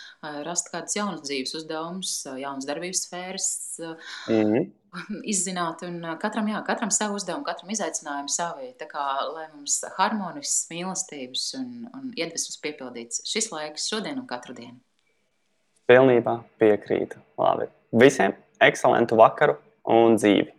rast kādus jaunus dzīves uzdevumus, jaunas darbības sfēras. Mm -hmm. Izzināt, un katram, jā, katram savu uzdevumu, katram izaicinājumu savi. Tā kā lai mums harmonisks, mīlestības un, un iedvesmas piepildīts šis laiks šodien un katru dienu. Pilnībā piekrītu. Labi. Visiem ekscelentu vakaru un dzīvi!